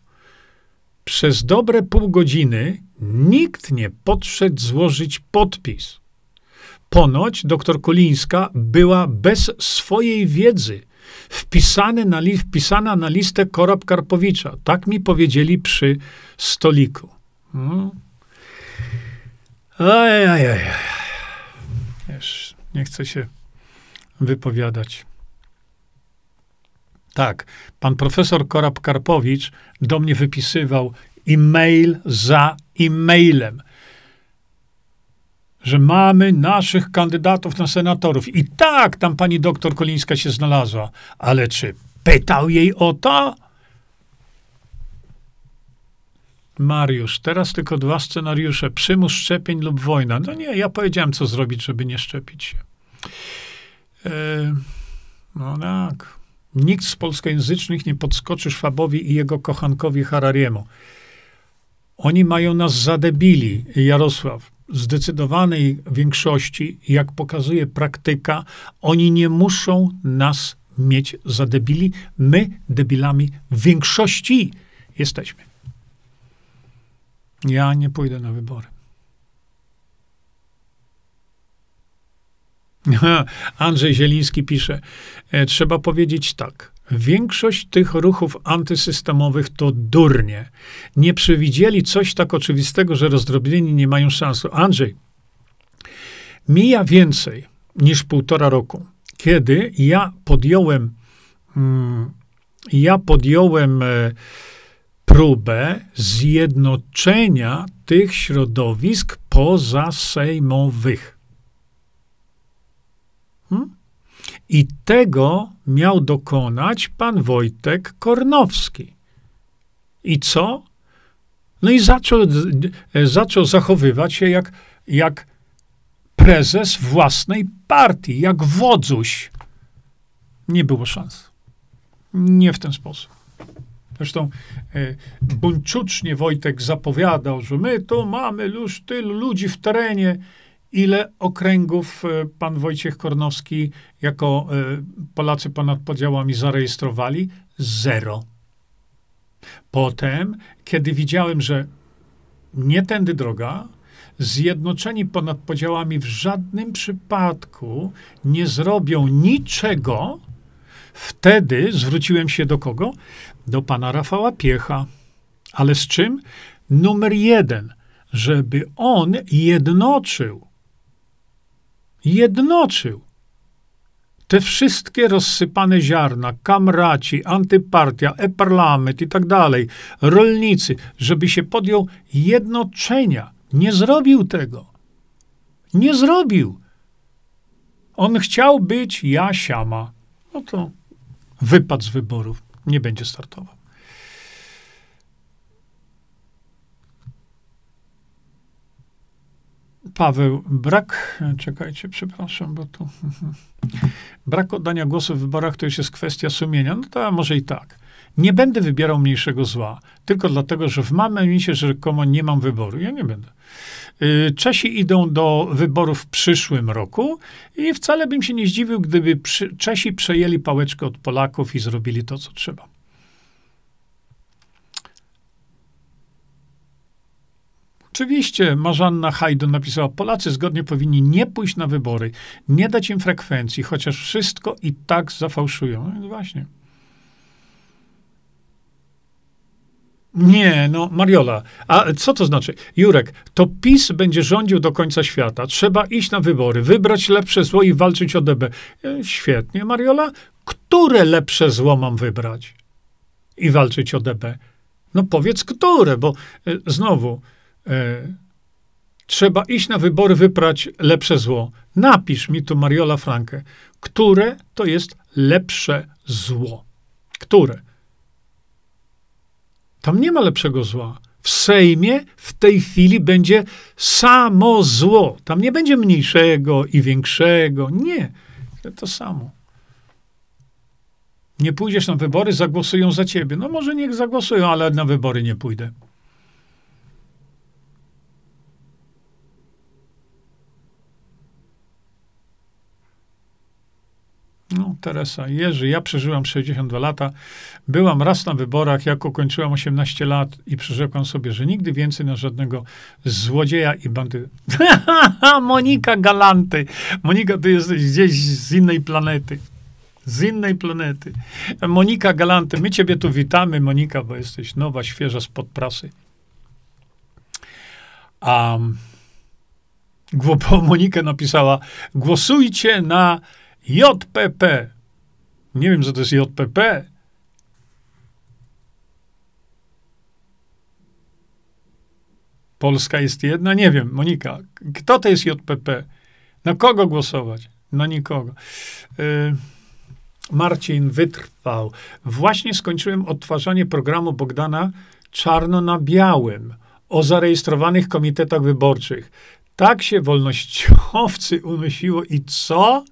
Przez dobre pół godziny nikt nie podszedł złożyć podpis. Ponoć doktor Kolińska była bez swojej wiedzy wpisany na li- wpisana na listę Korab Karpowicza. Tak mi powiedzieli przy stoliku. Hmm. Oj. Wiesz, nie chcę się wypowiadać. Tak, pan profesor Korab-Karpowicz do mnie wypisywał e-mail za e-mailem, że mamy naszych kandydatów na senatorów. I tak, tam pani doktor Kolińska się znalazła. Ale czy pytał jej o to? Mariusz, teraz tylko dwa scenariusze: przymus szczepień lub wojna. No nie, ja powiedziałem, co zrobić, żeby nie szczepić się. E, no tak. Nikt z polskojęzycznych nie podskoczy Szwabowi i jego kochankowi Harariemu. Oni mają nas za debili, Jarosław. Zdecydowanej większości, jak pokazuje praktyka, oni nie muszą nas mieć za debili. My debilami w większości jesteśmy. Ja nie pójdę na wybory. Andrzej Zieliński pisze, e, trzeba powiedzieć tak. Większość tych ruchów antysystemowych to durnie. Nie przewidzieli coś tak oczywistego, że rozdrobnieni nie mają szans. Andrzej, mija więcej niż półtora roku, kiedy ja podjąłem, mm, ja podjąłem e, próbę zjednoczenia tych środowisk pozasejmowych. Hmm? I tego miał dokonać pan Wojtek Kornowski. I co? No i zaczął, zaczął zachowywać się jak, jak prezes własnej partii, jak wodzuś. Nie było szans. Nie w ten sposób. Zresztą e, buńczucznie Wojtek zapowiadał, że my tu mamy już tylu ludzi w terenie, ile okręgów e, pan Wojciech Kornowski jako e, Polacy ponad podziałami zarejestrowali? Zero. Potem, kiedy widziałem, że nie tędy droga, zjednoczeni ponad podziałami w żadnym przypadku nie zrobią niczego, wtedy zwróciłem się do kogo? Do pana Rafała Piecha. Ale z czym? Numer jeden, żeby on jednoczył jednoczył te wszystkie rozsypane ziarna, kamraci, antypartia, e-parlament i tak dalej, rolnicy, żeby się podjął jednoczenia. Nie zrobił tego. Nie zrobił. On chciał być Jasiama. No to wypadł z wyborów. Nie będzie startował. Paweł, brak, czekajcie, przepraszam, bo tu *laughs* brak oddania głosu w wyborach to już jest kwestia sumienia. No to może i tak. Nie będę wybierał mniejszego zła, tylko dlatego, że w momencie, że komu nie mam wyboru. Ja nie będę. Y, Czesi idą do wyborów w przyszłym roku i wcale bym się nie zdziwił, gdyby Czesi przejęli pałeczkę od Polaków i zrobili to, co trzeba. Oczywiście Marzanna Hajdon napisała, Polacy zgodnie powinni nie pójść na wybory, nie dać im frekwencji, chociaż wszystko i tak zafałszują. No właśnie. Nie, no Mariola. A co to znaczy? Jurek, to PiS będzie rządził do końca świata. Trzeba iść na wybory, wybrać lepsze zło i walczyć o DB. E, świetnie, Mariola. Które lepsze zło mam wybrać i walczyć o DB? No powiedz, które, bo e, znowu trzeba iść na wybory, wybrać lepsze zło. Napisz mi tu, Mariola Frankę, które to jest lepsze zło. Które? Tam nie ma lepszego zła. W Sejmie w tej chwili będzie samo zło. Tam nie będzie mniejszego i większego. Nie. To samo. Nie pójdziesz na wybory, zagłosują za ciebie. No może niech zagłosują, ale na wybory nie pójdę. No, Teresa, Jerzy, ja przeżyłam 62 lata, byłam raz na wyborach, jak ukończyłam 18 lat i przyrzekłam sobie, że nigdy więcej na żadnego złodzieja i bandy. *laughs* Monika Galanty. Monika, ty jesteś gdzieś z innej planety. Z innej planety. Monika Galanty, my ciebie tu witamy, Monika, bo jesteś nowa, świeża spod prasy. A um, *laughs* Monika napisała, głosujcie na JPP. Nie wiem, co to jest JPP. Polska jest jedna? Nie wiem, Monika. Kto to jest JPP? Na kogo głosować? Na nikogo. Y, Marcin wytrwał. Właśnie skończyłem odtwarzanie programu Bogdana Czarno na Białym o zarejestrowanych komitetach wyborczych. Tak się wolnościowcy unosiło i co?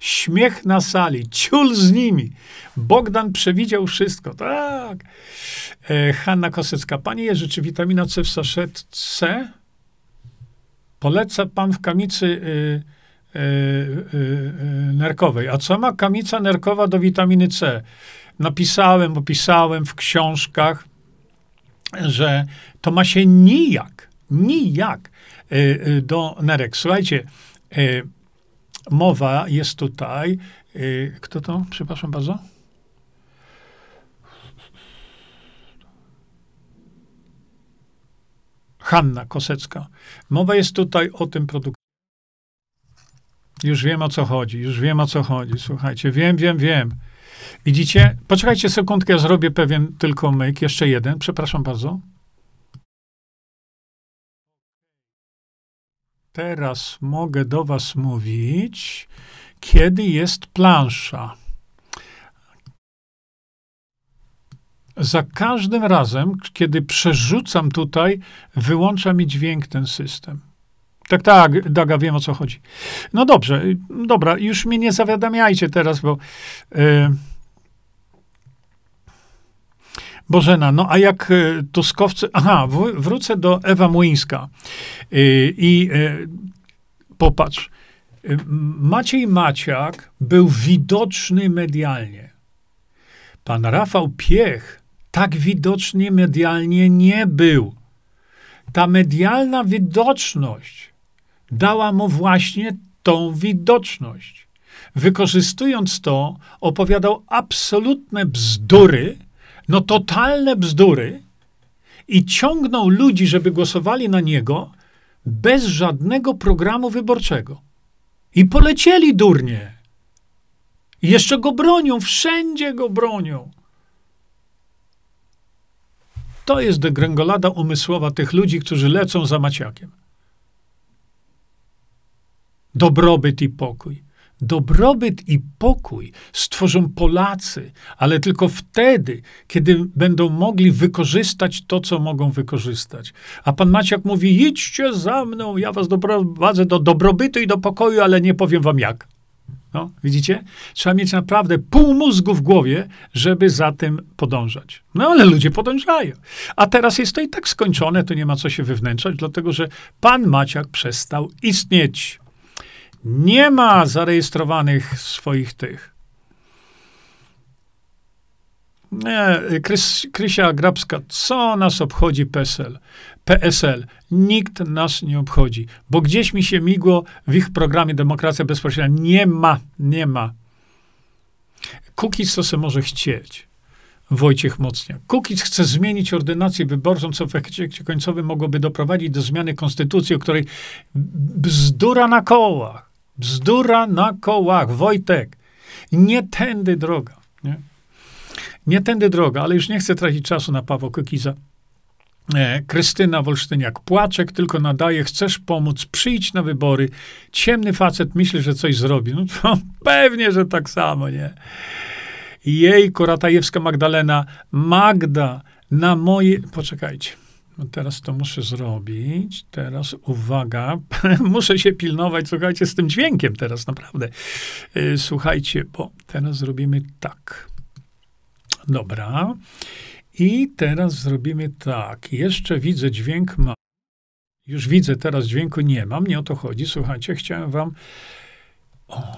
Śmiech na sali, ciul z nimi. Bogdan przewidział wszystko. Tak. E, Hanna Kosecka. Panie Jerzy, czy witamina C w saszetce? Poleca pan w kamicy y, y, y, nerkowej. A co ma kamica nerkowa do witaminy C? Napisałem, opisałem w książkach, że to ma się nijak, nijak do nerek. Słuchajcie, mowa jest tutaj. Kto to? Przepraszam bardzo. Hanna Kosecka. Mowa jest tutaj o tym produkcie. Już wiem o co chodzi, już wiem o co chodzi. Słuchajcie, wiem, wiem, wiem. Widzicie? Poczekajcie sekundkę, ja zrobię pewien tylko myk. Jeszcze jeden, przepraszam bardzo. Teraz mogę do Was mówić, kiedy jest plansza. Za każdym razem, kiedy przerzucam tutaj, wyłącza mi dźwięk ten system. Tak, tak, Daga, wiem o co chodzi. No dobrze, dobra, już mnie nie zawiadamiajcie teraz, bo. Yy, Bożena, no a jak y, Tuskowcy. Aha, wrócę do Ewa Młyńska. Yy, I yy, popatrz. Maciej Maciak był widoczny medialnie. Pan Rafał Piech tak widocznie medialnie nie był. Ta medialna widoczność dała mu właśnie tą widoczność. Wykorzystując to, opowiadał absolutne bzdury, no totalne bzdury i ciągnął ludzi, żeby głosowali na niego bez żadnego programu wyborczego. I polecieli durnie. I jeszcze go bronią, wszędzie go bronią. To jest degrengolada umysłowa tych ludzi, którzy lecą za Maciakiem. Dobrobyt i pokój. Dobrobyt i pokój stworzą Polacy, ale tylko wtedy, kiedy będą mogli wykorzystać to, co mogą wykorzystać. A pan Maciak mówi: idźcie za mną, ja was doprowadzę do dobrobytu i do pokoju, ale nie powiem wam jak. No, widzicie? Trzeba mieć naprawdę pół mózgu w głowie, żeby za tym podążać. No ale ludzie podążają. A teraz jest to i tak skończone, to nie ma co się wywnętrzać, dlatego że pan Maciak przestał istnieć. Nie ma zarejestrowanych swoich tych. Nie, Krys, Krysia Grabska, co nas obchodzi PSL? PSL. Nikt nas nie obchodzi, bo gdzieś mi się migło w ich programie Demokracja Bezpośrednia. Nie ma, nie ma. Kukiz to se może chcieć. Wojciech Mocniak. Kukiz chce zmienić ordynację wyborczą, co w efekcie końcowym mogłoby doprowadzić do zmiany konstytucji, o której bzdura na kołach. Bzdura na kołach. Wojtek. Nie tędy droga. Nie? Nie tędy droga, ale już nie chcę tracić czasu na Pawła Kukiza. E, Krystyna Wolsztyniak, płaczek tylko nadaje, chcesz pomóc, przyjdź na wybory. Ciemny facet myśli, że coś zrobi. No to *laughs* pewnie, że tak samo, nie? Jej Koratajewska Magdalena, Magda, na moje... Poczekajcie. No teraz to muszę zrobić. Teraz uwaga, *laughs* muszę się pilnować, słuchajcie, z tym dźwiękiem teraz, naprawdę. E, słuchajcie, bo teraz zrobimy tak. Dobra. I teraz zrobimy tak. Jeszcze widzę dźwięk ma. Już widzę, teraz dźwięku nie mam. Nie o to chodzi. Słuchajcie, chciałem wam o,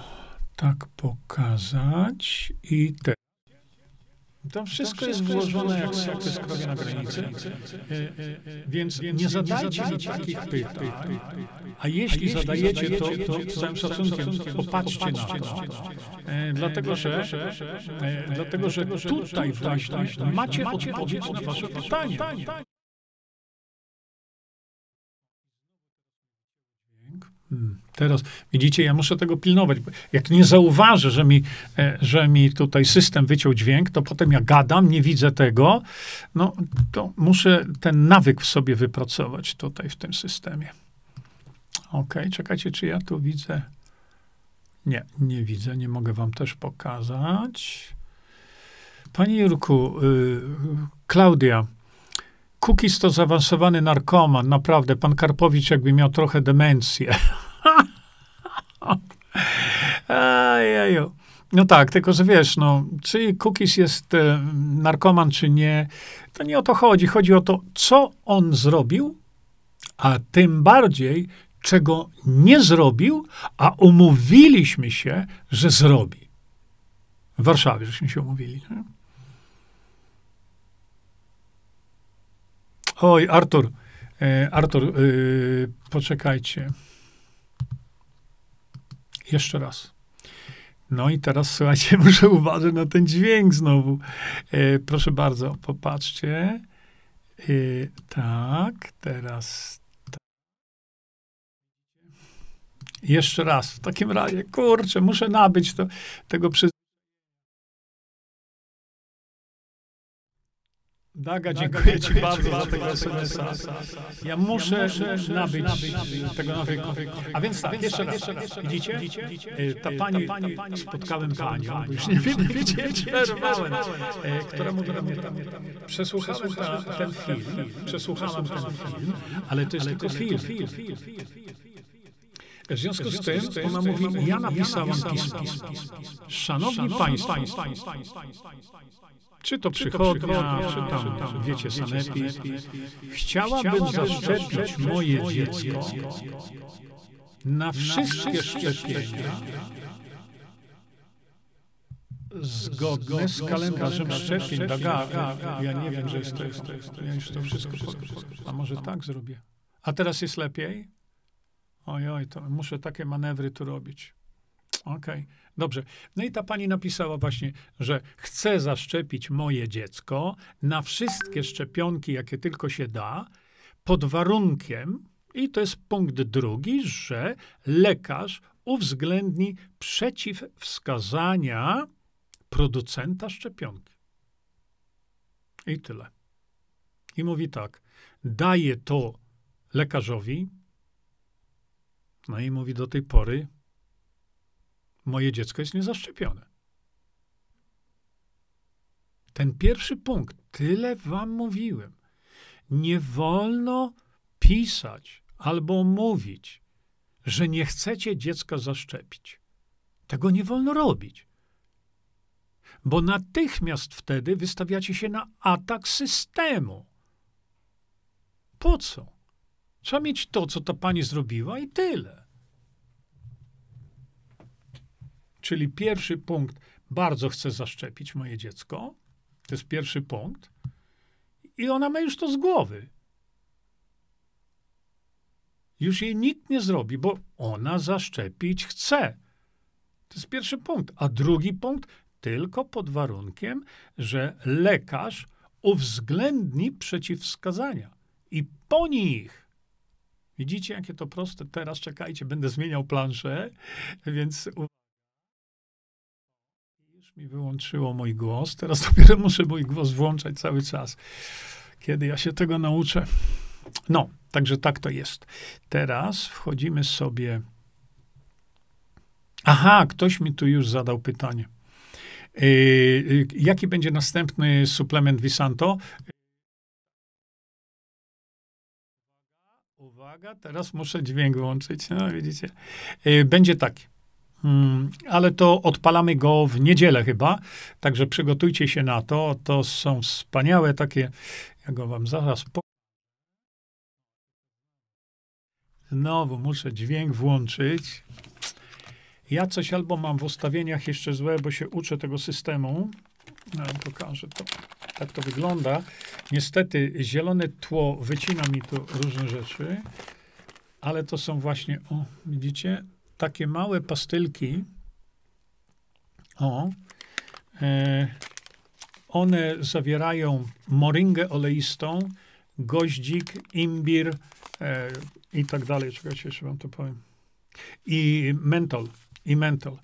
tak pokazać. I te. To wszystko jest włożone jak soky z krowie na granicy. E, e, e, więc nie zadajcie mi takich pytań. A jeśli zadajecie to, to z całym szacunkiem popatrzcie na to. Dlatego, że, dlatego, że tutaj właśnie macie odpowiedź na wasze pytanie. Hmm, teraz widzicie, ja muszę tego pilnować. Jak nie zauważę, że mi, e, że mi tutaj system wyciął dźwięk, to potem ja gadam, nie widzę tego, no to muszę ten nawyk w sobie wypracować tutaj w tym systemie. Ok, czekajcie, czy ja tu widzę. Nie, nie widzę, nie mogę wam też pokazać. Panie Jurku, y, Klaudia, Cookies to zaawansowany narkoman, naprawdę. Pan Karpowicz jakby miał trochę demencję. *laughs* Ajeju. No tak, tylko że wiesz, no, czy Cookies jest e, narkoman, czy nie, to nie o to chodzi. Chodzi o to, co on zrobił, a tym bardziej, czego nie zrobił, a umówiliśmy się, że zrobi. W Warszawie żeśmy się umówili. Nie? Oj, Artur, e, Artur, e, poczekajcie. Jeszcze raz. No i teraz słuchajcie, *laughs* muszę uważać na ten dźwięk znowu. E, proszę bardzo, popatrzcie. tak, teraz. Jeszcze raz. W takim razie, kurczę, muszę nabyć to, tego przy, Daga, dziękuję Ci bardzo za tego SMS-a. Ja muszę nabyć tego nowego. A więc tak, jeszcze raz. Widzicie? Ta pani, spotkałem panią, już nie wiem, *laughs* przerwałem, która mówiła mnie tam, przesłuchałem ten film, przesłuchałem ten film, ale to jest tylko film. W związku z tym ona mówi, ja napisałam pismo. Szanowni Państwo, czy to przychodnia, czy tam, tam wiecie, sanepid. Chciałabym zaszczepić moje dziecko na wszystkie szczepienia zgodne z kalendarzem szczepień. Daga, ja nie wiem, że jest to, jest to, jest to. Ja już to wszystko, a może tak zrobię. A teraz jest lepiej? Oj, oj, to muszę takie manewry tu robić. Okej, okay. dobrze. No i ta pani napisała właśnie, że chce zaszczepić moje dziecko na wszystkie szczepionki, jakie tylko się da, pod warunkiem, i to jest punkt drugi, że lekarz uwzględni przeciwwskazania producenta szczepionki. I tyle. I mówi tak, daje to lekarzowi, no i mówi do tej pory, moje dziecko jest niezaszczepione. Ten pierwszy punkt, tyle wam mówiłem. Nie wolno pisać albo mówić, że nie chcecie dziecka zaszczepić. Tego nie wolno robić. Bo natychmiast wtedy wystawiacie się na atak systemu. Po co? Trzeba mieć to, co ta pani zrobiła i tyle. Czyli pierwszy punkt, bardzo chcę zaszczepić moje dziecko. To jest pierwszy punkt. I ona ma już to z głowy. Już jej nikt nie zrobi, bo ona zaszczepić chce. To jest pierwszy punkt. A drugi punkt, tylko pod warunkiem, że lekarz uwzględni przeciwwskazania i po nich. Widzicie, jakie to proste? Teraz czekajcie, będę zmieniał planszę, więc mi wyłączyło mój głos. Teraz *laughs* dopiero muszę mój głos włączać cały czas. Kiedy ja się tego nauczę? No, także tak to jest. Teraz wchodzimy sobie. Aha, ktoś mi tu już zadał pytanie. Yy, jaki będzie następny suplement Visanto? Uwaga, teraz muszę dźwięk włączyć. No, widzicie. Yy, będzie taki. Hmm, ale to odpalamy go w niedzielę chyba, także przygotujcie się na to. To są wspaniałe takie, ja go wam zaraz po... Znowu muszę dźwięk włączyć. Ja coś albo mam w ustawieniach jeszcze złe, bo się uczę tego systemu. No, pokażę to. Tak to wygląda. Niestety zielone tło wycina mi tu różne rzeczy, ale to są właśnie, o, widzicie, takie małe pastylki. O, e, one zawierają moringę oleistą, goździk, imbir e, i tak dalej. Czekajcie, jeszcze wam to powiem. I mentol, i mentol.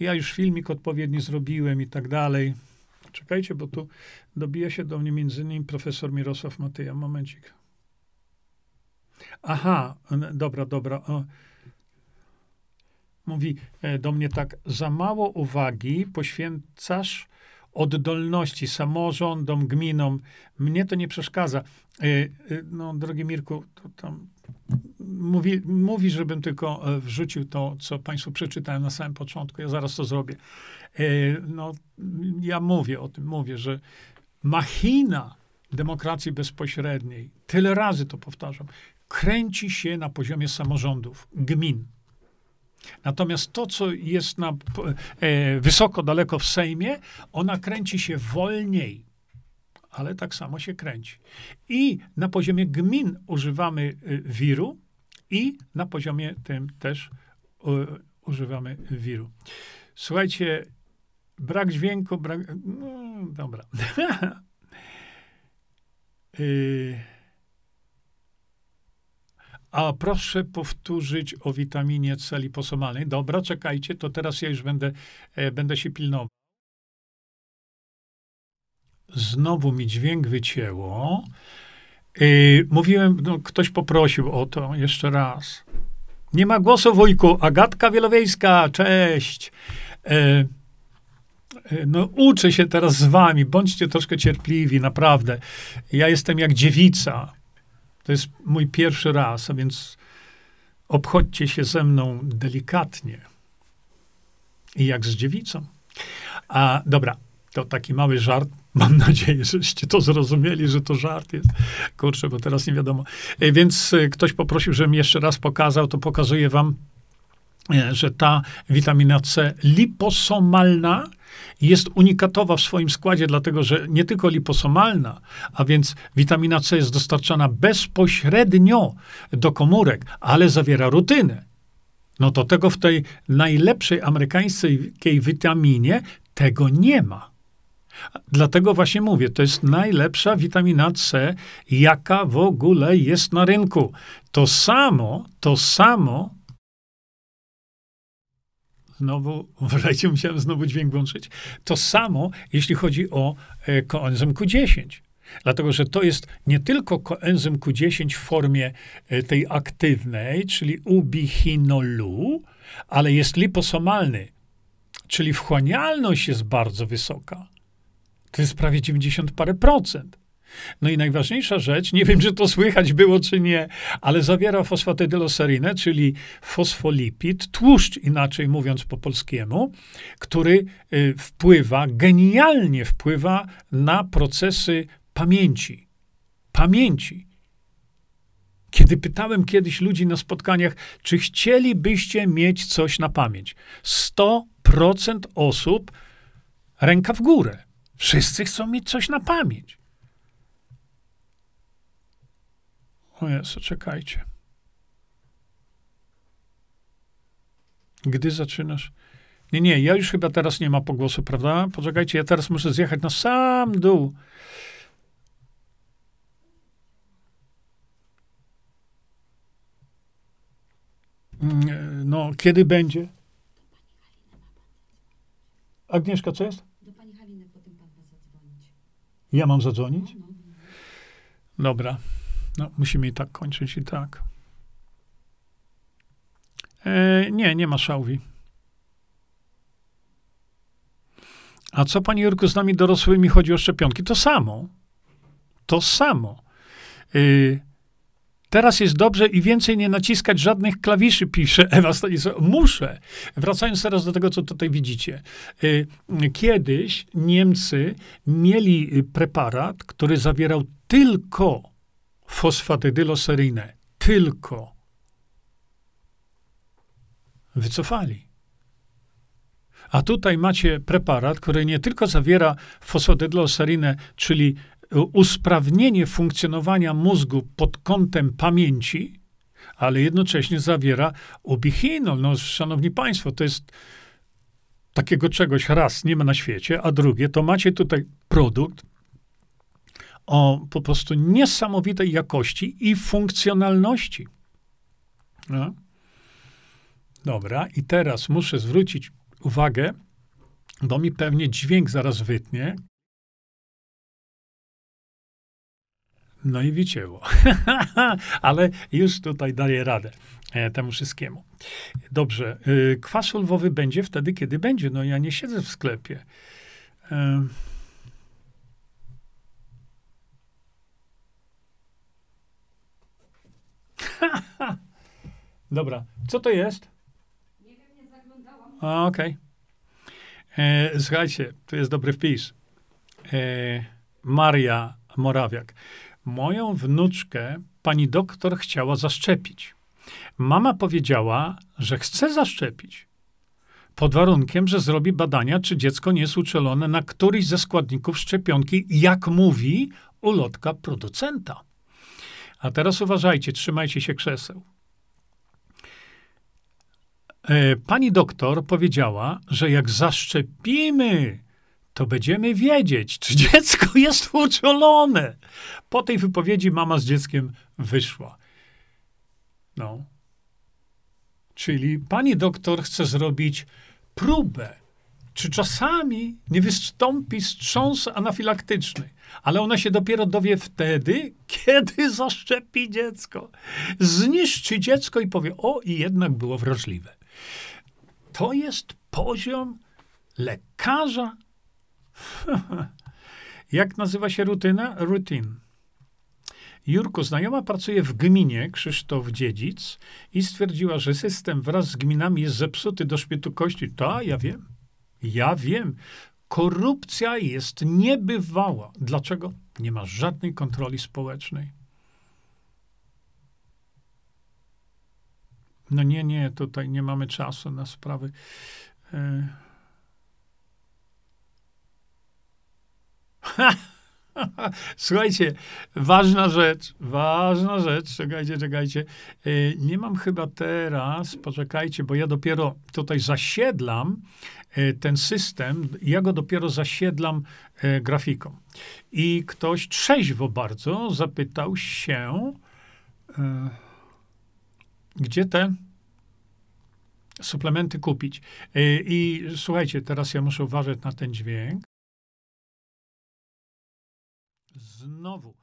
Ja już filmik odpowiedni zrobiłem i tak dalej. Czekajcie, bo tu dobija się do mnie między innymi profesor Mirosław Matyja. Momencik. Aha, dobra, dobra. O. Mówi e, do mnie tak, za mało uwagi poświęcasz oddolności samorządom, gminom. Mnie to nie przeszkadza. E, e, no, drogi Mirku, to tam mówi, mówi, żebym tylko wrzucił to, co Państwu przeczytałem na samym początku. Ja zaraz to zrobię. No, ja mówię o tym, mówię, że machina demokracji bezpośredniej, tyle razy to powtarzam, kręci się na poziomie samorządów, gmin. Natomiast to, co jest na, e, wysoko, daleko w Sejmie, ona kręci się wolniej, ale tak samo się kręci. I na poziomie gmin używamy e, wiru, i na poziomie tym też e, używamy wiru. Słuchajcie, brak dźwięku, brak. No, dobra. y *laughs* a proszę powtórzyć o witaminie C liposomalnej. Dobra, czekajcie, to teraz ja już będę, e, będę się pilnował. Znowu mi dźwięk wycięło. E, mówiłem, no, ktoś poprosił o to jeszcze raz. Nie ma głosu, wujku. Agatka Wielowiejska, cześć. E, e, no, uczę się teraz z wami. Bądźcie troszkę cierpliwi, naprawdę. Ja jestem jak dziewica. To jest mój pierwszy raz, a więc obchodźcie się ze mną delikatnie i jak z dziewicą. A dobra, to taki mały żart. Mam nadzieję, żeście to zrozumieli, że to żart jest. Kurczę, bo teraz nie wiadomo. E, więc e, ktoś poprosił, żebym jeszcze raz pokazał, to pokazuję wam, że ta witamina C liposomalna jest unikatowa w swoim składzie, dlatego że nie tylko liposomalna, a więc witamina C jest dostarczana bezpośrednio do komórek, ale zawiera rutynę. No to tego w tej najlepszej amerykańskiej witaminie tego nie ma. Dlatego właśnie mówię, to jest najlepsza witamina C, jaka w ogóle jest na rynku. To samo, to samo znowu, uważajcie, musiałem znowu dźwięk włączyć. To samo, jeśli chodzi o e, koenzym Q10. Dlatego, że to jest nie tylko koenzym Q10 w formie e, tej aktywnej, czyli ubichinolu, ale jest liposomalny, czyli wchłanialność jest bardzo wysoka. To jest prawie 90 parę procent. No i najważniejsza rzecz, nie wiem, czy to słychać było, czy nie, ale zawiera fosfatydyloserinę, czyli fosfolipid, tłuszcz, inaczej mówiąc po polskiemu, który y, wpływa, genialnie wpływa na procesy pamięci. Pamięci. Kiedy pytałem kiedyś ludzi na spotkaniach, czy chcielibyście mieć coś na pamięć, 100% osób ręka w górę. Wszyscy chcą mieć coś na pamięć. O Jezu, czekajcie. Gdy zaczynasz. Nie, nie, ja już chyba teraz nie ma pogłosu, prawda? Poczekajcie, ja teraz muszę zjechać na sam dół. Mm, no, kiedy będzie? Agnieszka, co jest? Do pani Haliny potem pan ma zadzwonić. Ja mam zadzwonić? No, no. Dobra. No, musimy i tak kończyć i tak. E, nie, nie ma szałwi. A co, panie Jurku, z nami dorosłymi chodzi o szczepionki? To samo. To samo. E, teraz jest dobrze i więcej nie naciskać żadnych klawiszy, pisze Ewa Stanisław. Muszę. Wracając teraz do tego, co tutaj widzicie. E, kiedyś Niemcy mieli preparat, który zawierał tylko fosfatydyloserinę tylko wycofali. A tutaj macie preparat, który nie tylko zawiera fosfatydyloserinę, czyli usprawnienie funkcjonowania mózgu pod kątem pamięci, ale jednocześnie zawiera ubichinol. No, szanowni państwo, to jest takiego czegoś raz nie ma na świecie, a drugie, to macie tutaj produkt, o po prostu niesamowitej jakości i funkcjonalności. No. Dobra, i teraz muszę zwrócić uwagę, bo mi pewnie dźwięk zaraz wytnie. No i wycięło. *laughs* Ale już tutaj daję radę e, temu wszystkiemu. Dobrze. Y, kwas lwowy będzie wtedy, kiedy będzie. No ja nie siedzę w sklepie. *laughs* Dobra. Co to jest? Nie wiem, nie zaglądałam. Okej. E, Słuchajcie, tu jest dobry wpis. E, Maria Morawiak. Moją wnuczkę pani doktor chciała zaszczepić. Mama powiedziała, że chce zaszczepić. Pod warunkiem, że zrobi badania, czy dziecko nie jest uczulone na któryś ze składników szczepionki, jak mówi ulotka producenta. A teraz uważajcie, trzymajcie się krzeseł. E, Pani doktor powiedziała, że jak zaszczepimy, to będziemy wiedzieć, *laughs* czy dziecko jest uczulone. Po tej wypowiedzi mama z dzieckiem wyszła. No. Czyli pani doktor chce zrobić próbę, czy czasami nie wystąpi wstrząs anafilaktyczny. Ale ona się dopiero dowie wtedy, kiedy *laughs* zaszczepi dziecko. Zniszczy dziecko i powie: O, i jednak było wrażliwe. To jest poziom lekarza. *laughs* Jak nazywa się rutyna? Rutin. Jurku, znajoma pracuje w gminie Krzysztof Dziedzic i stwierdziła, że system wraz z gminami jest zepsuty do szpitu kości. Ta, ja wiem. Ja wiem. Korupcja jest niebywała. Dlaczego? Nie ma żadnej kontroli społecznej. No nie, nie, tutaj nie mamy czasu na sprawy. E... *laughs* *laughs* Słuchajcie, ważna rzecz, ważna rzecz, czekajcie, czekajcie. E, Nie mam chyba teraz, poczekajcie, bo ja dopiero tutaj zasiedlam e, ten system, ja go dopiero zasiedlam e, grafiką. I ktoś trzeźwo bardzo zapytał się, gdzie te suplementy kupić. I słuchajcie, teraz ja muszę uważać na ten dźwięk. Znowu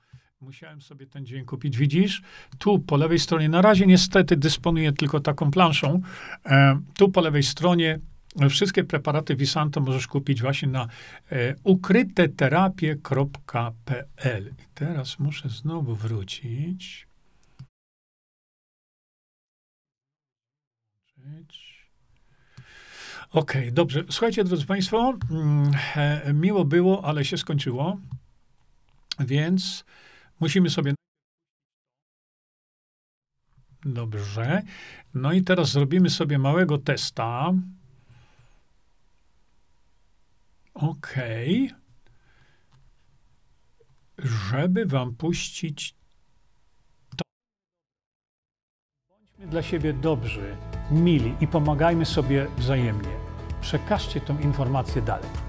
musiałem sobie ten dźwięk kupić. Widzisz? Tu po lewej stronie, na razie niestety dysponuję tylko taką planszą. E, tu po lewej stronie wszystkie preparaty Visanto możesz kupić właśnie na e, ukryteterapie.pl. I teraz muszę znowu wrócić. Okej, dobrze. Słuchajcie, drodzy Państwo, mm, e, miło było, ale się skończyło. Więc musimy sobie. Dobrze. No i teraz zrobimy sobie małego testa. OK. Żeby wam puścić to. Bądźmy dla siebie dobrzy, mili i pomagajmy sobie wzajemnie. Przekażcie tą informację dalej.